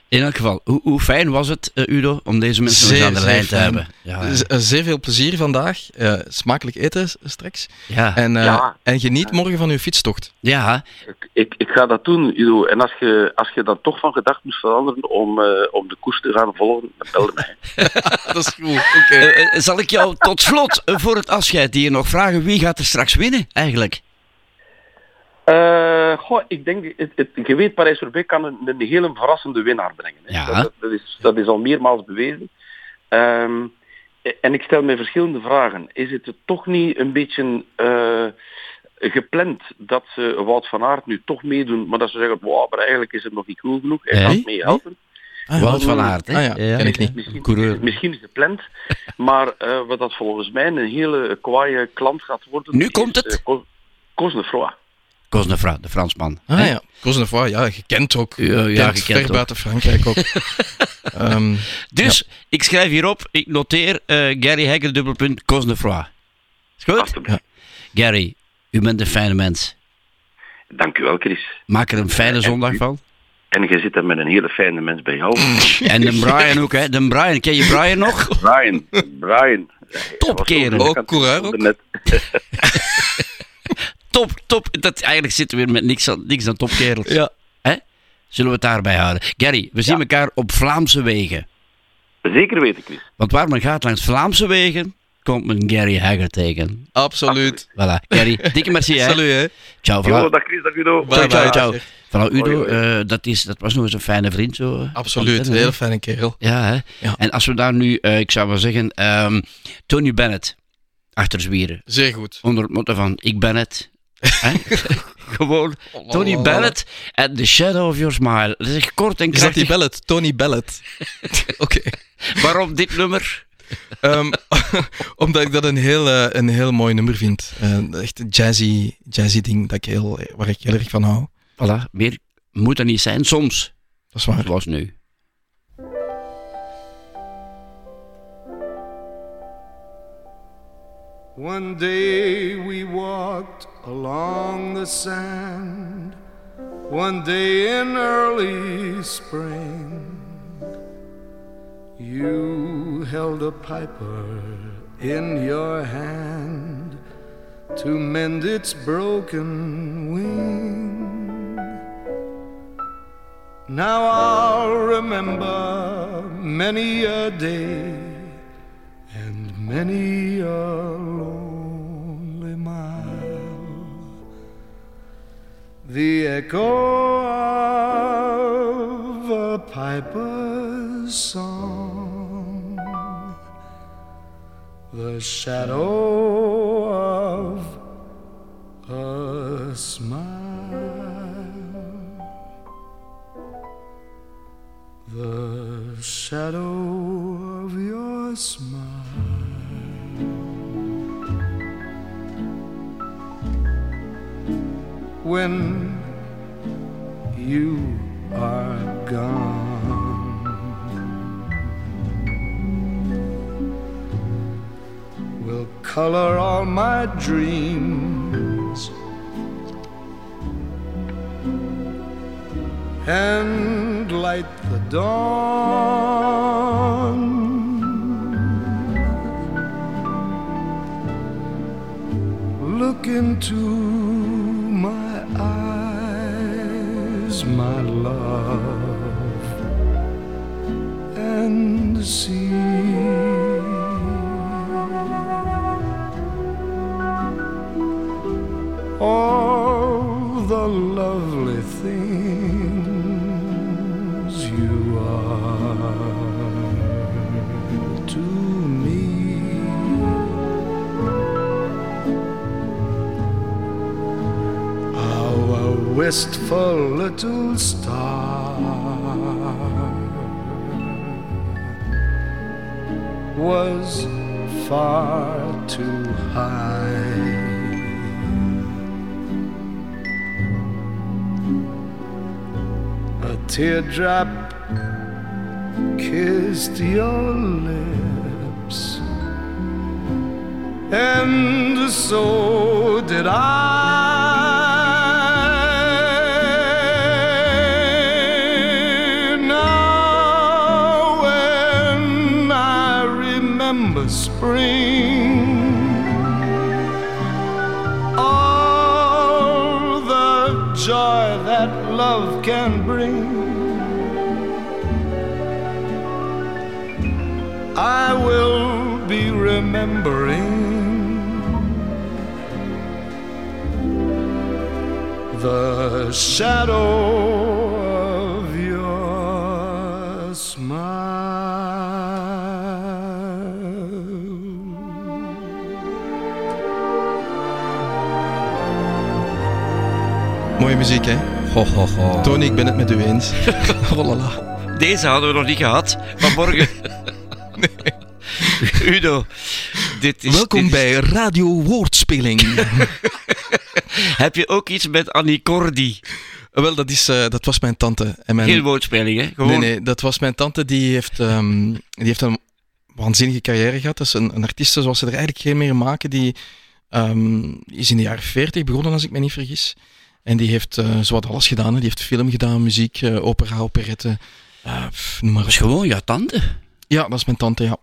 In elk geval, hoe, hoe fijn was het, eh, Udo, om deze mensen nog eens aan de lijn te hebben? Ja, eh, zeer veel plezier vandaag. Eh, smakelijk eten straks. Ja. En, eh, Ja. en geniet morgen van uw fietstocht. Ja, Ik, ik, ik ga dat doen, Udo. En als je, als je dan toch van gedacht moest veranderen om, eh, om de koers te gaan volgen, dan bel mij. *laughs* dat is goed. Oké. Zal ik jou tot slot, voor het afscheid hier nog vragen, wie gaat er straks winnen, eigenlijk? Eh, goh, ik denk, het, het, je weet, Parijs-Roubaix kan een, een hele verrassende winnaar brengen. Hè. Ja. Dat, dat, is, dat is al meermaals bewezen. Ehm, en ik stel mij verschillende vragen. Is het toch niet een beetje eh, gepland dat ze Wout van Aert nu toch meedoen, maar dat ze zeggen, wow, maar eigenlijk is het nog niet cool genoeg, hij Hey? gaat mee helpen. Ah, Wout van Aert, hè? Ah ja, ken ik niet. Misschien, gepland, *laughs* maar eh, wat dat volgens mij een hele kwaaie klant gaat worden... Nu is, komt het. eh, Cos- Cosnefroid. Cosnefra, de Fransman. Ah hè? ja, Cosnefroid, ja, gekend ook. Ja, ja, Gekend, gekend ver ook. buiten Frankrijk ook. *laughs* Ehm, Dus, ik schrijf hierop, ik noteer eh, Gary Hegger, dubbelpunt, Cosnefroid. Is goed? Gary, u bent een fijne mens. Dank u wel, Chris. Maak er een fijne En zondag u- van. En je zit daar met een hele fijne mens bij jou. *laughs* En de Brian ook, hè. De Brian, ken je Brian nog? Brian, Brian. Topkerel. Ook coureur. *laughs* Top, top. Dat, eigenlijk zitten we weer met niks aan, niks aan topkerels. Ja. Hè? Zullen we het daarbij houden? Gary, we zien elkaar op Vlaamse wegen. Zeker weten, Chris. Want waar men gaat langs Vlaamse wegen, komt men Gary Hagger tegen. absoluut. Voilà, Gary, *laughs* dikke merci hè. Salut, hè. Ciao, Jo, voilà. dag Chris, dag Udo. Bye, Ciao, bye. ciao. Udo, eh, dat, is, dat was nog eens een fijne vriend zo. Absoluut, een hè. fijne kerel. Ja, hè. Ja. En als we daar nu, eh, ik zou maar zeggen, ehm, Tony Bennett achter zwieren. Zeer goed. Onder het motto van, ik ben het. Hè? *laughs* Gewoon, Tony Oh. Bennett en The Shadow of Your Smile. Dat is echt kort en Is dat die krachtig. Bellet? Tony Bellet. *laughs* Oké. Waarom dit nummer? Ehm, *laughs* omdat ik dat een heel, eh, een heel mooi nummer vind. Eh, echt een jazzy, jazzy ding dat ik heel, waar ik heel erg van hou. Voilà, meer moet er niet zijn, soms. Dat is waar. Zoals nu. One day we walked along the sand, one day in early spring. You held a piper in your hand to mend its broken wing. Now I'll remember many a day and many a lonely The echo of a piper's song, the shadow of a smile, the shadow of your smile. When you are gone. Will color all my dreams and light the dawn. Look into my love, and see all the lovely things wistful little star was far too high. A teardrop kissed your lips, and so did I. remembering the shadow of your Mooie muziek, hè? Ho, ho, ho. Tony, ik ben het met u eens. *laughs* oh la la. Deze hadden we nog niet gehad. Vanmorgen. *laughs* Udo, dit is... Welkom dit is- bij Radio Woordspeling. *laughs* Heb je ook iets met Annie Cordy? Wel, dat, is, eh, dat was mijn tante. En mijn... Geen woordspeling, hè? Gewoon... Nee, nee, dat was mijn tante. Die heeft, ehm, die heeft een waanzinnige carrière gehad. Dat is een, een artieste zoals ze er eigenlijk geen meer maken. Die ehm, is in de jaren 40 begonnen, als ik me niet vergis. En die heeft eh zowat alles gedaan. hè. Die heeft film gedaan, muziek, eh, opera, operette. noem maar Dat is gewoon jouw tante. Ja, dat is mijn tante, ja.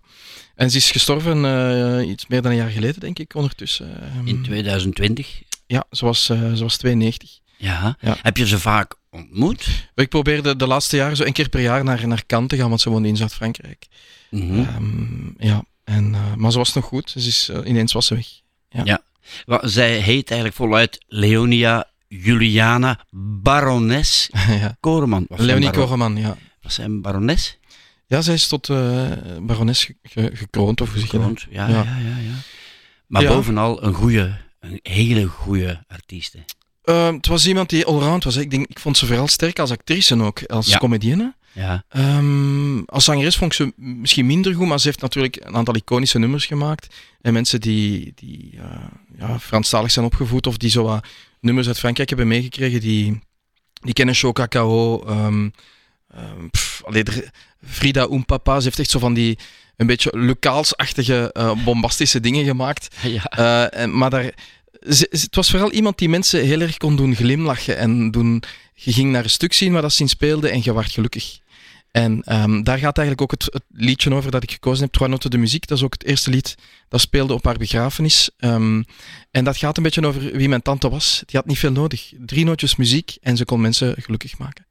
En ze is gestorven eh, iets meer dan een jaar geleden, denk ik, ondertussen. Ehm, In 2020. Ja, ze was, eh, ze was 92. Ja. Ja. Heb je ze vaak ontmoet? Ik probeerde de laatste jaren zo één keer per jaar naar, naar Cannes te gaan, want ze woonde in Zuid-Frankrijk. Ehm, ja, en, eh, maar ze was nog goed. Dus is, ineens was ze weg. Ja. Ja. Zij heet eigenlijk voluit Leonia Juliana Barones *laughs* ja. Koreman. Leonie een Koreman, ja. Was zij een barones? Ja, zij is tot eh, barones ge- ge- gekroond, of? Gekroond, ja, ja, ja, ja. Maar Ja. bovenal een goede, een hele goede artiest. hè. Ehm, het was iemand die allround was. hè. Ik, denk, ik vond ze vooral sterk als actrice ook, als comedienne. Ja. Ehm, als zangeres vond ik ze misschien minder goed, maar ze heeft natuurlijk een aantal iconische nummers gemaakt. En mensen die, die eh, ja, Franstalig zijn opgevoed of die zo wat nummers uit Frankrijk hebben meegekregen, die, die kennen Show Cacao. ehm, pff, allee, er- Frida Oempapa, ze heeft echt zo van die een beetje Lucaalsachtige, eh, bombastische dingen gemaakt. *laughs* Eh, en- maar daar, ze- het was vooral iemand die mensen heel erg kon doen glimlachen en doen, je ging naar een stuk zien waar dat ze in speelde en je werd gelukkig. En ehm, daar gaat eigenlijk ook het, het liedje over dat ik gekozen heb, Trois Noten de Muziek. Dat is ook het eerste lied dat speelde op haar begrafenis. Ehm, en dat gaat een beetje over wie mijn tante was. Die had niet veel nodig. Drie nootjes muziek en ze kon mensen gelukkig maken.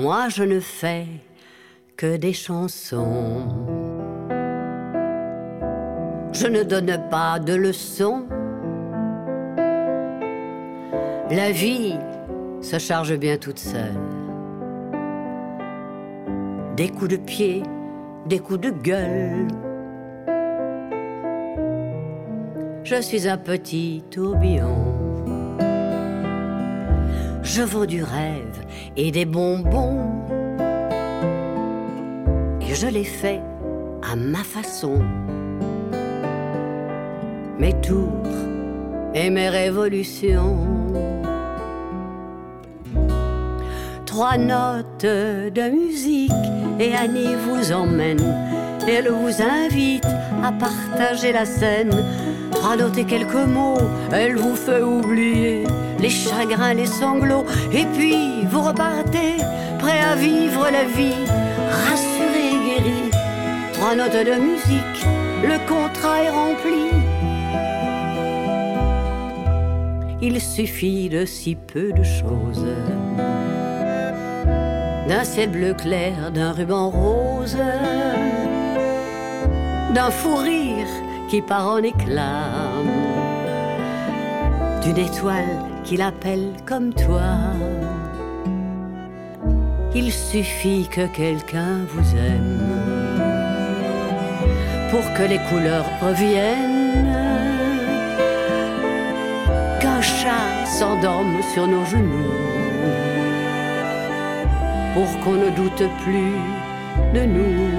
Moi, je ne fais que des chansons. Je ne donne pas de leçons. La vie se charge bien toute seule. Des coups de pied, des coups de gueule. Je suis un petit tourbillon. Je vends du rêve et des bonbons. Et je les fais à ma façon. Mes tours et mes révolutions. Trois notes de musique et Annie vous emmène. Elle vous invite à partager la scène. Et quelques mots, elle vous fait oublier les chagrins, les sanglots. Et puis vous repartez, prêt à vivre la vie, rassuré et guéri. Trois notes de musique, le contrat est rempli. Il suffit de si peu de choses. D'un ciel bleu clair, d'un ruban rose, d'un fou rire qui part en éclats, d'une étoile qui l'appelle comme toi. Il suffit que quelqu'un vous aime pour que les couleurs reviennent, qu'un chat s'endorme sur nos genoux, pour qu'on ne doute plus de nous.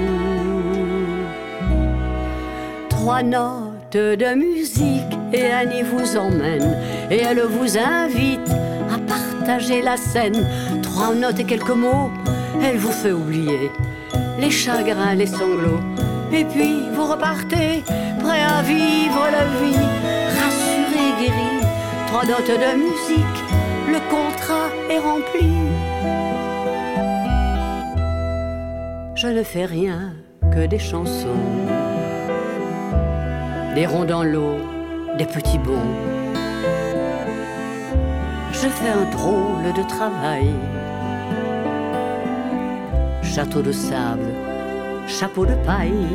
Trois notes de musique et Annie vous emmène et elle vous invite à partager la scène. Trois notes et quelques mots, elle vous fait oublier les chagrins, les sanglots. Et puis vous repartez, prêt à vivre la vie, rassuré, guéri. Trois notes de musique, le contrat est rempli. Je ne fais rien que des chansons, des ronds dans l'eau, petits bons. Je fais un drôle de travail. Château de sable, chapeau de paille.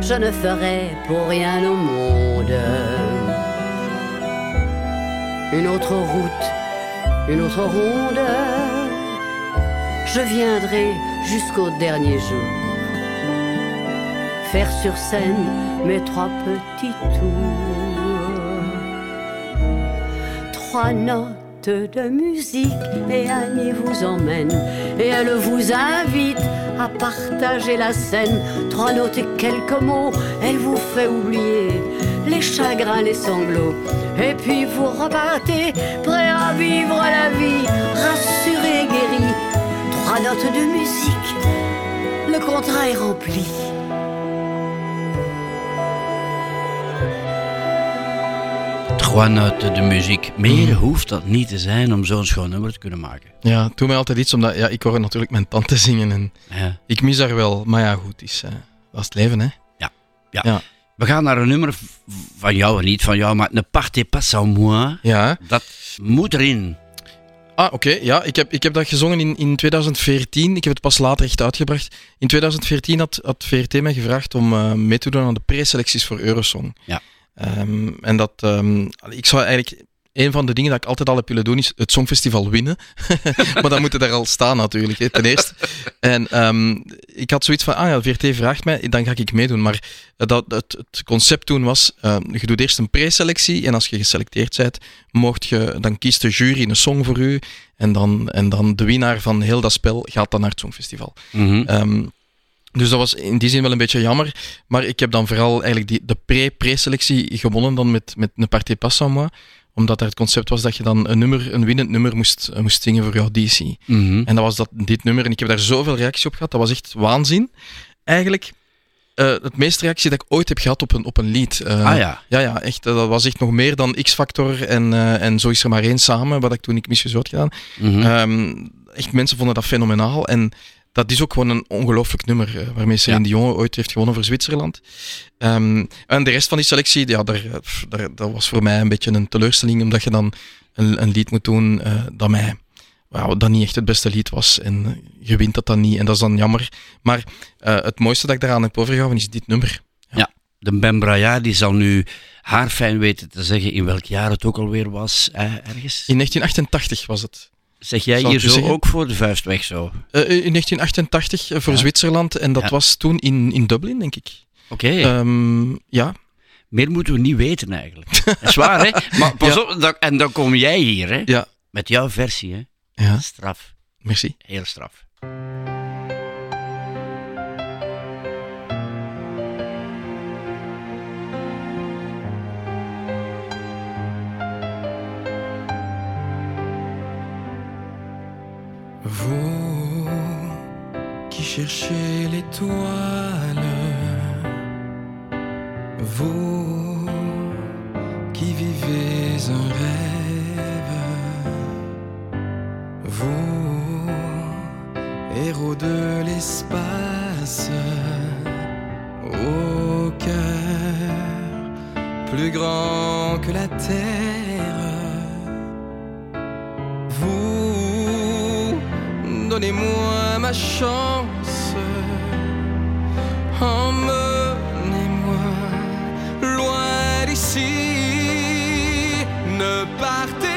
Je ne ferai pour rien au monde une autre route, une autre ronde. Je viendrai jusqu'au dernier jour faire sur scène mes trois petits tours. Trois notes de musique et Annie vous emmène et elle vous invite à partager la scène. Trois notes et quelques mots, elle vous fait oublier les chagrins, les sanglots. Et puis vous repartez, prêt à vivre la vie, rassuré, guéri. Trois notes de musique, le contrat est rempli. Trois noten de muziek. Meer hoeft dat niet te zijn om zo'n schoon nummer te kunnen maken. Ja, het doet mij altijd iets, omdat ja, ik hoor natuurlijk mijn tante zingen en Ja. ik mis haar wel. Maar ja, goed, is, eh dat is het leven, hè. Ja. ja. Ja. We gaan naar een nummer van jou, en niet van jou, maar Ne partez pas sans moi. Ja. Dat moet erin. Ah, oké. Ja, ik heb, ik heb dat gezongen in, in 2014. Ik heb het pas later echt uitgebracht. In 2014 had, had VRT mij gevraagd om eh, mee te doen aan de preselecties voor Eurosong. Ja. Ehm, en dat, ehm, ik zou eigenlijk, een van de dingen dat ik altijd al heb willen doen, is het Songfestival winnen. *laughs* maar dan moet je daar al staan natuurlijk, hè, ten eerste. En ehm, ik had zoiets van, ah ja, VRT vraagt mij, dan ga ik meedoen. Maar dat, het, het concept toen was, je doet eerst een preselectie en als je geselecteerd bent, mocht je, dan kiest de jury een song voor u en dan, en dan de winnaar van heel dat spel gaat dan naar het Songfestival. Mhm. Dus dat was in die zin wel een beetje jammer. Maar ik heb dan vooral eigenlijk die, de pre-preselectie gewonnen dan met, met een partie pas à moi. Omdat daar het concept was dat je dan een, nummer, een winnend nummer moest, moest zingen voor jouw DC. Mhm. En dat was dat, dit nummer. En ik heb daar zoveel reactie op gehad. Dat was echt waanzin. Eigenlijk eh, het meeste reactie dat ik ooit heb gehad op een, op een lied. Eh, Ah ja. Ja, ja, echt. eh, Dat was echt nog meer dan X-Factor en, en Zo is er maar één samen, wat ik toen ik had gedaan. Mhm. Ehm, echt, mensen vonden dat fenomenaal. En dat is ook gewoon een ongelooflijk nummer, eh, waarmee Celine Dion ooit heeft gewonnen voor Zwitserland. Ehm, en de rest van die selectie, ja, daar, eh, daar, dat was voor mij een beetje een teleurstelling, omdat je dan een, een lied moet doen eh, dat mij wauw, dat niet echt het beste lied was. En je wint dat dan niet, en dat is dan jammer. Maar het mooiste dat ik daaraan heb overgehouden is dit nummer. Ja, de Ben Braillard die zal nu haar fijn weten te zeggen in welk jaar het ook alweer was, eh, ergens. In 1988 was het. Zeg jij hier zo zeggen? ook voor de vuist weg zo? Eh, in 1988 eh, voor Ja. Zwitserland, en dat Ja. was toen in, in Dublin, denk ik. Oké. Ehm, ja. Meer moeten we niet weten eigenlijk. Dat is waar, hè? *laughs* Maar pas Ja. op, dan- en dan kom jij hier, hè? Ja. Met jouw versie, hè? Ja. Straf. Merci. Heel straf. Vous qui cherchez l'étoile, vous qui vivez un rêve, vous, héros de l'espace, au cœur plus grand que la terre. Vous, donnez-moi ma chance. Emmenez-moi loin d'ici. Ne partez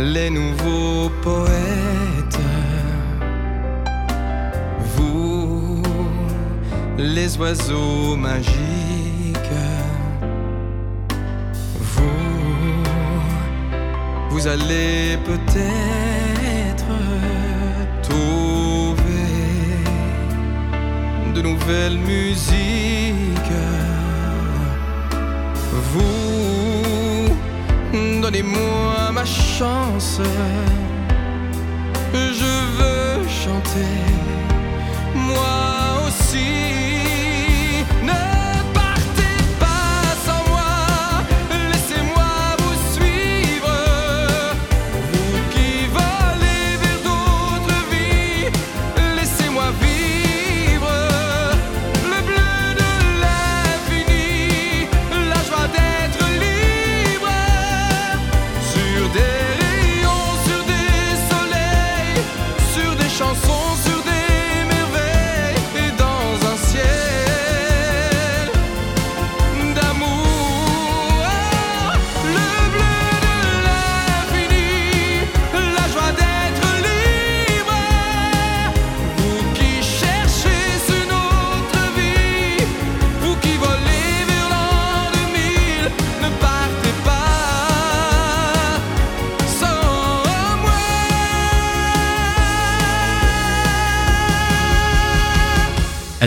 les nouveaux poètes, vous, les oiseaux magiques, vous, vous allez peut-être trouver de nouvelles musiques. Vous, donnez-moi ma chance. Je veux chanter, moi aussi.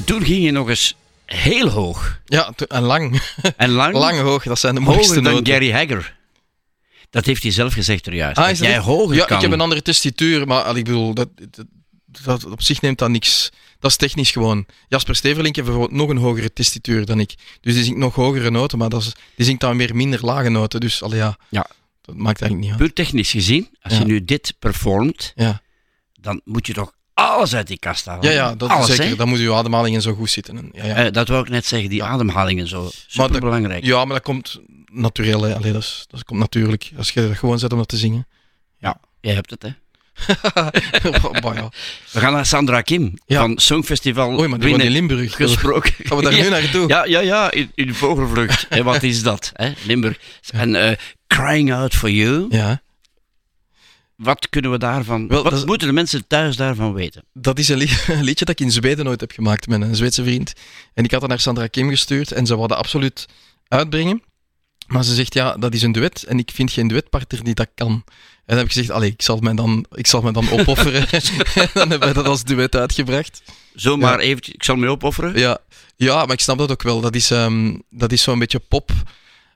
En toen ging je nog eens heel hoog. Ja, en lang. En lang? *laughs* Lang hoog, dat zijn de mooiste Hoger dan noten. Gary Hagger. Dat heeft hij zelf gezegd er juist. Ah, dat jij hoger ja, kan. ik heb een andere testituur, maar al, ik bedoel, dat, dat- dat, op zich neemt dat niks. Dat is technisch gewoon. Jasper Steverlink heeft bijvoorbeeld nog een hogere testituur dan ik. Dus die zingt nog hogere noten, maar dat is, die zingt dan weer minder lage noten. Dus allee, ja, Ja. dat maakt eigenlijk niet uit. Puur technisch gezien, als Ja. je nu dit performt, Ja. dan moet je toch alles uit die kast halen. Ja, ja, dat alles, is zeker. hè? Dan moet je ademhaling en zo goed zitten. En, ja, ja. Eh, dat wou ik net zeggen, die ademhalingen zo. Maar dat- Superbelangrijk. Ja, maar dat komt natuurlijk. Allee, dat, is, dat komt natuurlijk. Als je er gewoon zet om dat te zingen. Ja, jij hebt het, hè. *laughs* We gaan naar Sandra Kim Ja. van Songfestival Oei, maar die in Limburg. *laughs* gesproken. Gaan we daar nu naartoe? Ja, ja, ja, in, in vogelvlucht. *laughs* En wat is dat? Hè? Limburg. En eh, Crying Out For You. Ja. Wat kunnen we daarvan... Wel, wat moeten de mensen thuis daarvan weten? Dat is een, li- *laughs* een liedje dat ik in Zweden ooit heb gemaakt met een Zweedse vriend. En ik had dat naar Sandra Kim gestuurd en ze dat absoluut uitbrengen. Maar ze zegt, ja, dat is een duet en ik vind geen duetpartner die dat kan. En dan heb ik gezegd, allee, ik zal me dan, ik zal me dan *laughs* opofferen. en *laughs* dan hebben we dat als duet uitgebracht. Zomaar Ja. eventjes, ik zal me opofferen. Ja, ja, maar ik snap dat ook wel. Dat is, ehm, dat is zo'n beetje pop.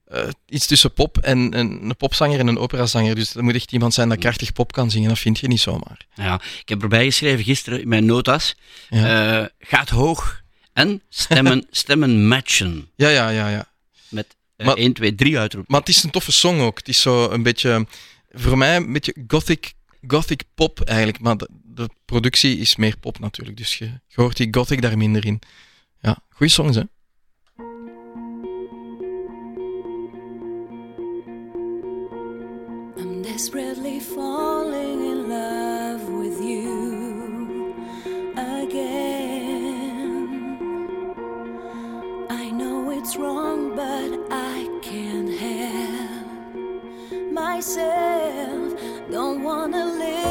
Eh, iets tussen pop en, en een popzanger en een operazanger. Dus er moet echt iemand zijn dat krachtig pop kan zingen. Dat vind je niet zomaar. Ja, ik heb erbij geschreven gisteren in mijn notas. Ja. eh, gaat hoog en stemmen, *laughs* stemmen matchen. Ja, ja, ja, ja. Met eh, Maar- 1, 2, 3 uitroepen. Maar het is een toffe song ook. Het is zo een beetje, voor mij een beetje gothic, gothic pop eigenlijk. Maar de, de productie is meer pop natuurlijk. Dus je, je hoort die gothic daar minder in. Ja, goede songs hè. Desperately falling in love with you again. I know it's wrong, but I can't help myself. Don't wanna live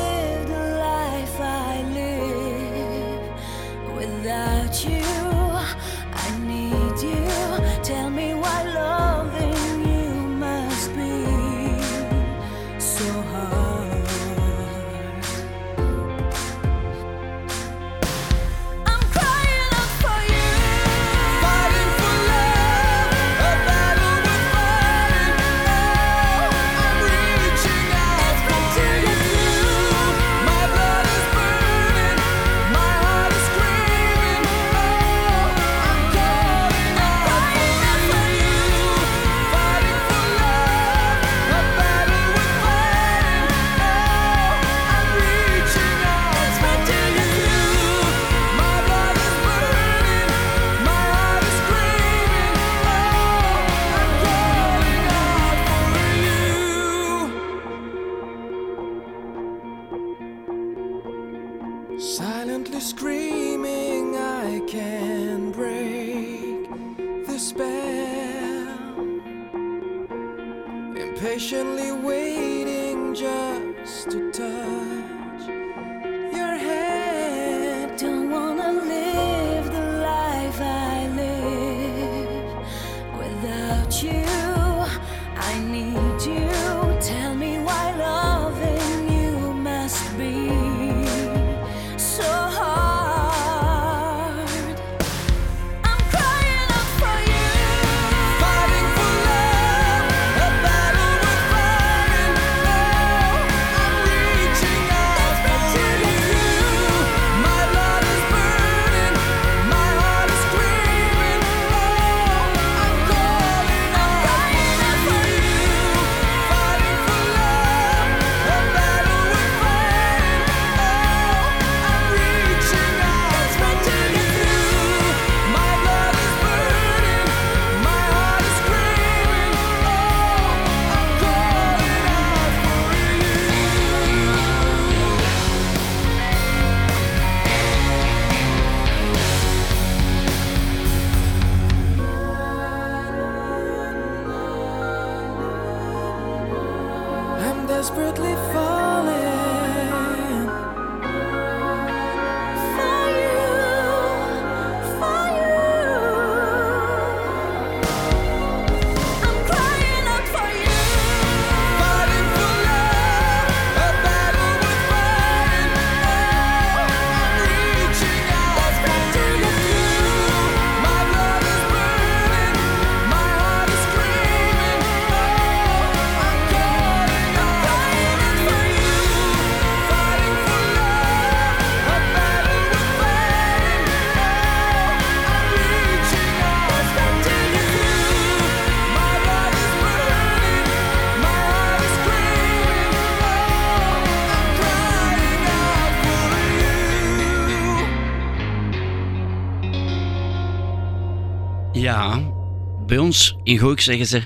in Gooik zeggen ze...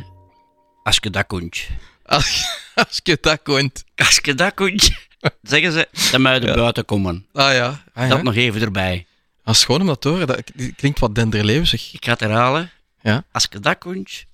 Als je dat kunt. Als, als je dat kunt. Als je dat kunt, zeggen ze, dan moet je er buiten komen. Ah ja. Ah, ja. Dat nog even erbij. Dat is gewoon om dat te horen. Dat klinkt wat denderleeuwig. Ik ga het herhalen. Ja. Als je dat kunt,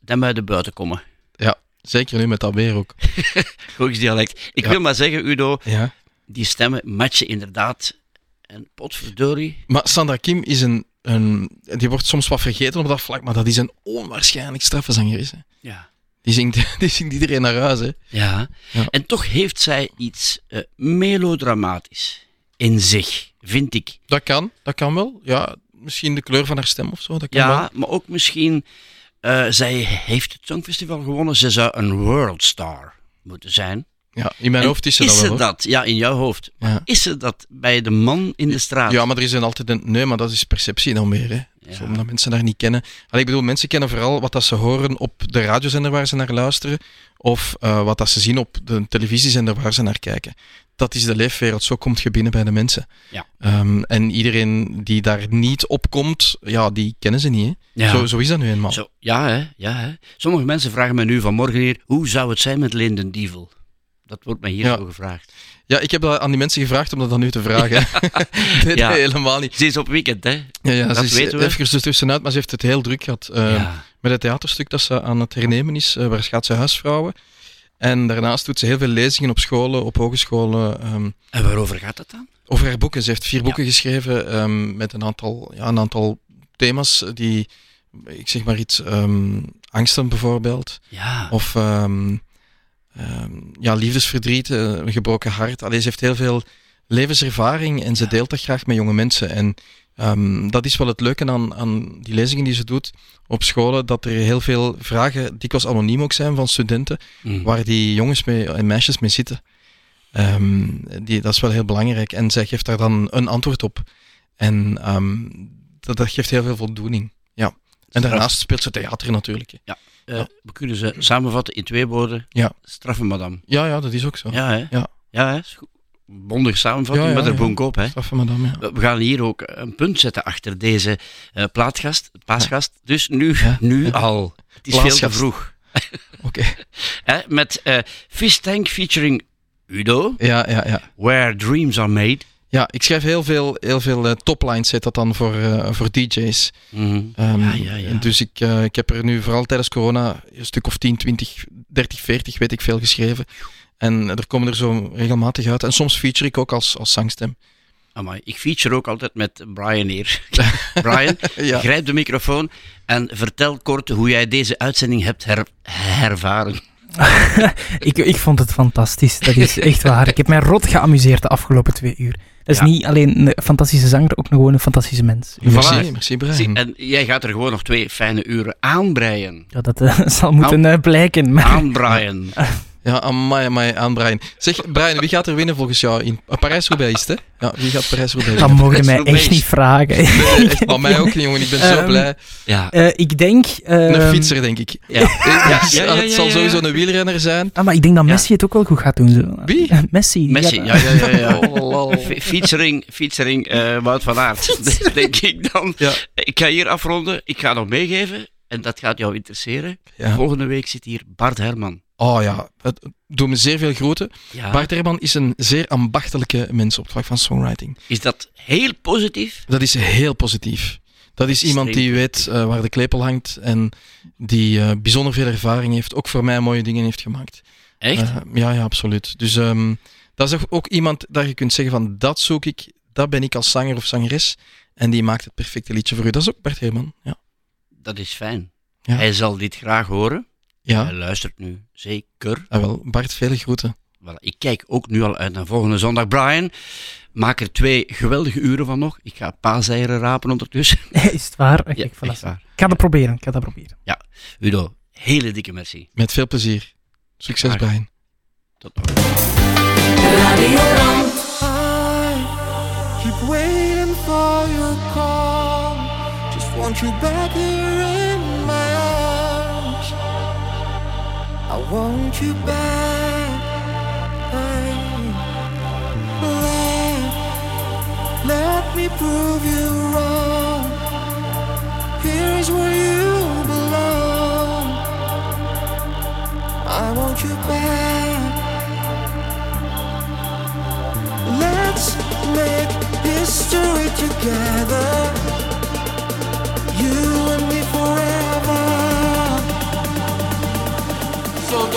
dan moet je buiten komen. Ja, zeker nu met dat weer ook. *laughs* Gooiks dialect. Ik Ja. wil maar zeggen, Udo, Ja. die stemmen matchen inderdaad. En potverdorie. Maar Sandra Kim is een, een... Die wordt soms wat vergeten op dat vlak, maar dat is een onwaarschijnlijk straffe zangeres. hè. Ja. Die zingt, *laughs* die zingt iedereen naar huis, hè. Ja. Ja. En toch heeft zij iets eh, melodramatisch in zich, vind ik. Dat kan, dat kan wel. Ja, misschien de kleur van haar stem of zo, dat kan Ja, wel. maar ook misschien... eh, zij heeft het Songfestival gewonnen. Ze zou een worldstar moeten zijn. Ja, in mijn En hoofd is ze is dat wel, ze hoor. dat? Ja, in jouw hoofd. Ja. Is ze dat bij de man in de straat? Ja, maar er is een altijd een... Nee, maar dat is perceptie dan meer, hè. Zo, omdat mensen daar niet kennen. Allee, ik bedoel, mensen kennen vooral wat dat ze horen op de radiozender waar ze naar luisteren, of eh, wat dat ze zien op de televisiezender waar ze naar kijken. Dat is de leefwereld, zo komt je binnen bij de mensen. Ja. Ehm, en iedereen die daar niet op komt, ja, die kennen ze niet, hè. Ja. Zo, zo is dat nu eenmaal. Zo, ja, hè, ja hè. Sommige mensen vragen me nu vanmorgen hier, hoe zou het zijn met Linden Dievel? Dat wordt mij hier Ja. zo gevraagd. Ja, ik heb dat aan die mensen gevraagd om dat aan u te vragen. *laughs* *laughs* nee, Ja. nee, helemaal niet. Ze is op weekend, hè? Ja, ja dat ze is weten we. even ertussenuit, maar ze heeft het heel druk gehad. eh, Ja. Met het theaterstuk dat ze aan het hernemen is, eh, waar gaat ze huisvrouwen. En daarnaast doet ze heel veel lezingen op scholen, op hogescholen. ehm, En waarover gaat het dan? over haar boeken. Ze heeft vier boeken geschreven ehm, met een aantal, ja, een aantal thema's die, ik zeg maar iets, ehm, angsten bijvoorbeeld. Ja. Of ehm, ja, liefdesverdriet, eh, een gebroken hart. Allee, ze heeft heel veel levenservaring en ze deelt dat graag met jonge mensen. En ehm, dat is wel het leuke aan, aan die lezingen die ze doet op scholen, dat er heel veel vragen, dikwijls anoniem ook zijn van studenten, Mhm. waar die jongens mee, en meisjes mee zitten. Ehm, die, dat is wel heel belangrijk. En zij geeft daar dan een antwoord op. En dat, dat geeft heel veel voldoening. Ja. En daarnaast speelt ze theater natuurlijk. Ja. Eh, We kunnen ze samenvatten in twee woorden. Ja. Straffe madame. Ja, ja, dat is ook zo. Ja, hè? Ja. Ja, hè? Bondige samenvatting Ja, ja, met een ja. bonkop, hè? Straffe madame, ja. We gaan hier ook een punt zetten achter deze eh, plaatgast, paasgast. Dus nu, nu al. Het is veel te vroeg. *laughs* Oké. *laughs* Met eh Fish Tank featuring Udo. Ja, ja, ja. Where Dreams Are Made. Ja, ik schrijf heel veel, heel veel eh, toplines, zit dat dan voor, eh, voor DJ's. Mhm. Ehm, Ja, ja, ja. en Dus ik, eh, ik heb er nu vooral tijdens corona een stuk of 10, 20, 30, 40, weet ik veel, geschreven. En er komen er zo regelmatig uit. En soms feature ik ook als, als zangstem. Amai, ik feature ook altijd met Brian hier. *laughs* Brian, *laughs* Ja. grijp de microfoon en vertel kort hoe jij deze uitzending hebt her- hervaren. *laughs* ik, ik vond het fantastisch. Dat is echt waar. Ik heb mij rot geamuseerd de afgelopen twee uur. Dat is Ja. niet alleen een fantastische zanger, ook nog gewoon een fantastische mens. Merci, merci Brian. Zie, en jij gaat er gewoon nog twee fijne uren aanbreien. Ja, dat eh, *laughs* zal moeten eh, blijken. Maar... Aan Brian. *laughs* Ja, amai, amai, aan Brian. Zeg, Brian, wie gaat er winnen volgens jou? In Parijs-Roubaix is het, hè? Ja, wie gaat Parijs-Roubaix Dat mogen je mij echt niet vragen. Nee, *laughs* echt, maar mij ook niet, jongen. Ik ben zo Ehm, blij. Ja. Eh, ik denk... Een ehm, fietser, denk ik. Ja. Ja, ja, ja, het zal sowieso een wielrenner zijn. Ah, maar ik denk dat Messi het ook wel goed gaat doen. Zo. Wie? Messi. Messi, gaat- ja, ja, ja. ja. *laughs* Oh, featuring featuring eh, Wout van Aert, *laughs* denk ik dan. Ja. Ik ga hier afronden. Ik ga nog meegeven, en dat gaat jou interesseren. Ja. Volgende week zit hier Bart Herman. Oh ja, het doet me zeer veel groeten. Ja. Bart Herman is een zeer ambachtelijke mens op het vlak van songwriting. Is dat heel positief? Dat is heel positief. Dat is iemand die weet eh, waar de klepel hangt en die eh, bijzonder veel ervaring heeft, ook voor mij mooie dingen heeft gemaakt. Echt? Eh, ja, ja, absoluut. Dus ehm, dat is ook- iemand dat je kunt zeggen van dat zoek ik, dat ben ik als zanger of zangeres en die maakt het perfecte liedje voor u. Dat is ook Bart Herman. Ja. Dat is fijn. Ja. Hij zal dit graag horen. Ja. Hij luistert nu zeker. Ah, wel, Bart, vele groeten. Voilà, ik kijk ook nu al uit naar volgende zondag. Brian, maak er twee geweldige uren van nog. Ik ga paaseieren rapen ondertussen. *laughs* Is het waar? Oké, Ja, voilà. echt waar. Ik ga dat proberen. Ik ga dat proberen. Ja, Udo, hele dikke merci. Met veel plezier. Succes, Graag. Brian. Tot nog. Keep waiting for your call. Just want you back here I want you back. Let, let me prove you wrong. Here's where you belong. I want you back. Let's make history together.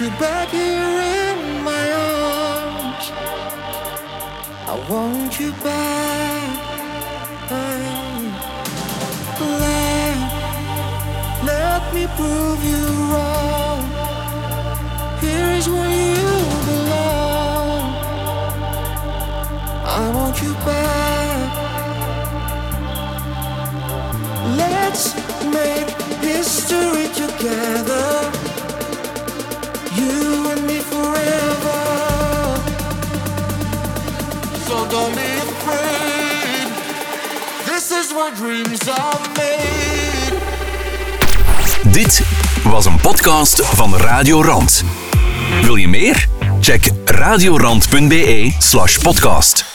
you back here in my arms. I want you back. Let, let me prove you wrong. Here is where you belong. I want you back. Let's make history together. Dit was een podcast van Radio Rand. Wil je meer? Check radiorand.be slash podcast.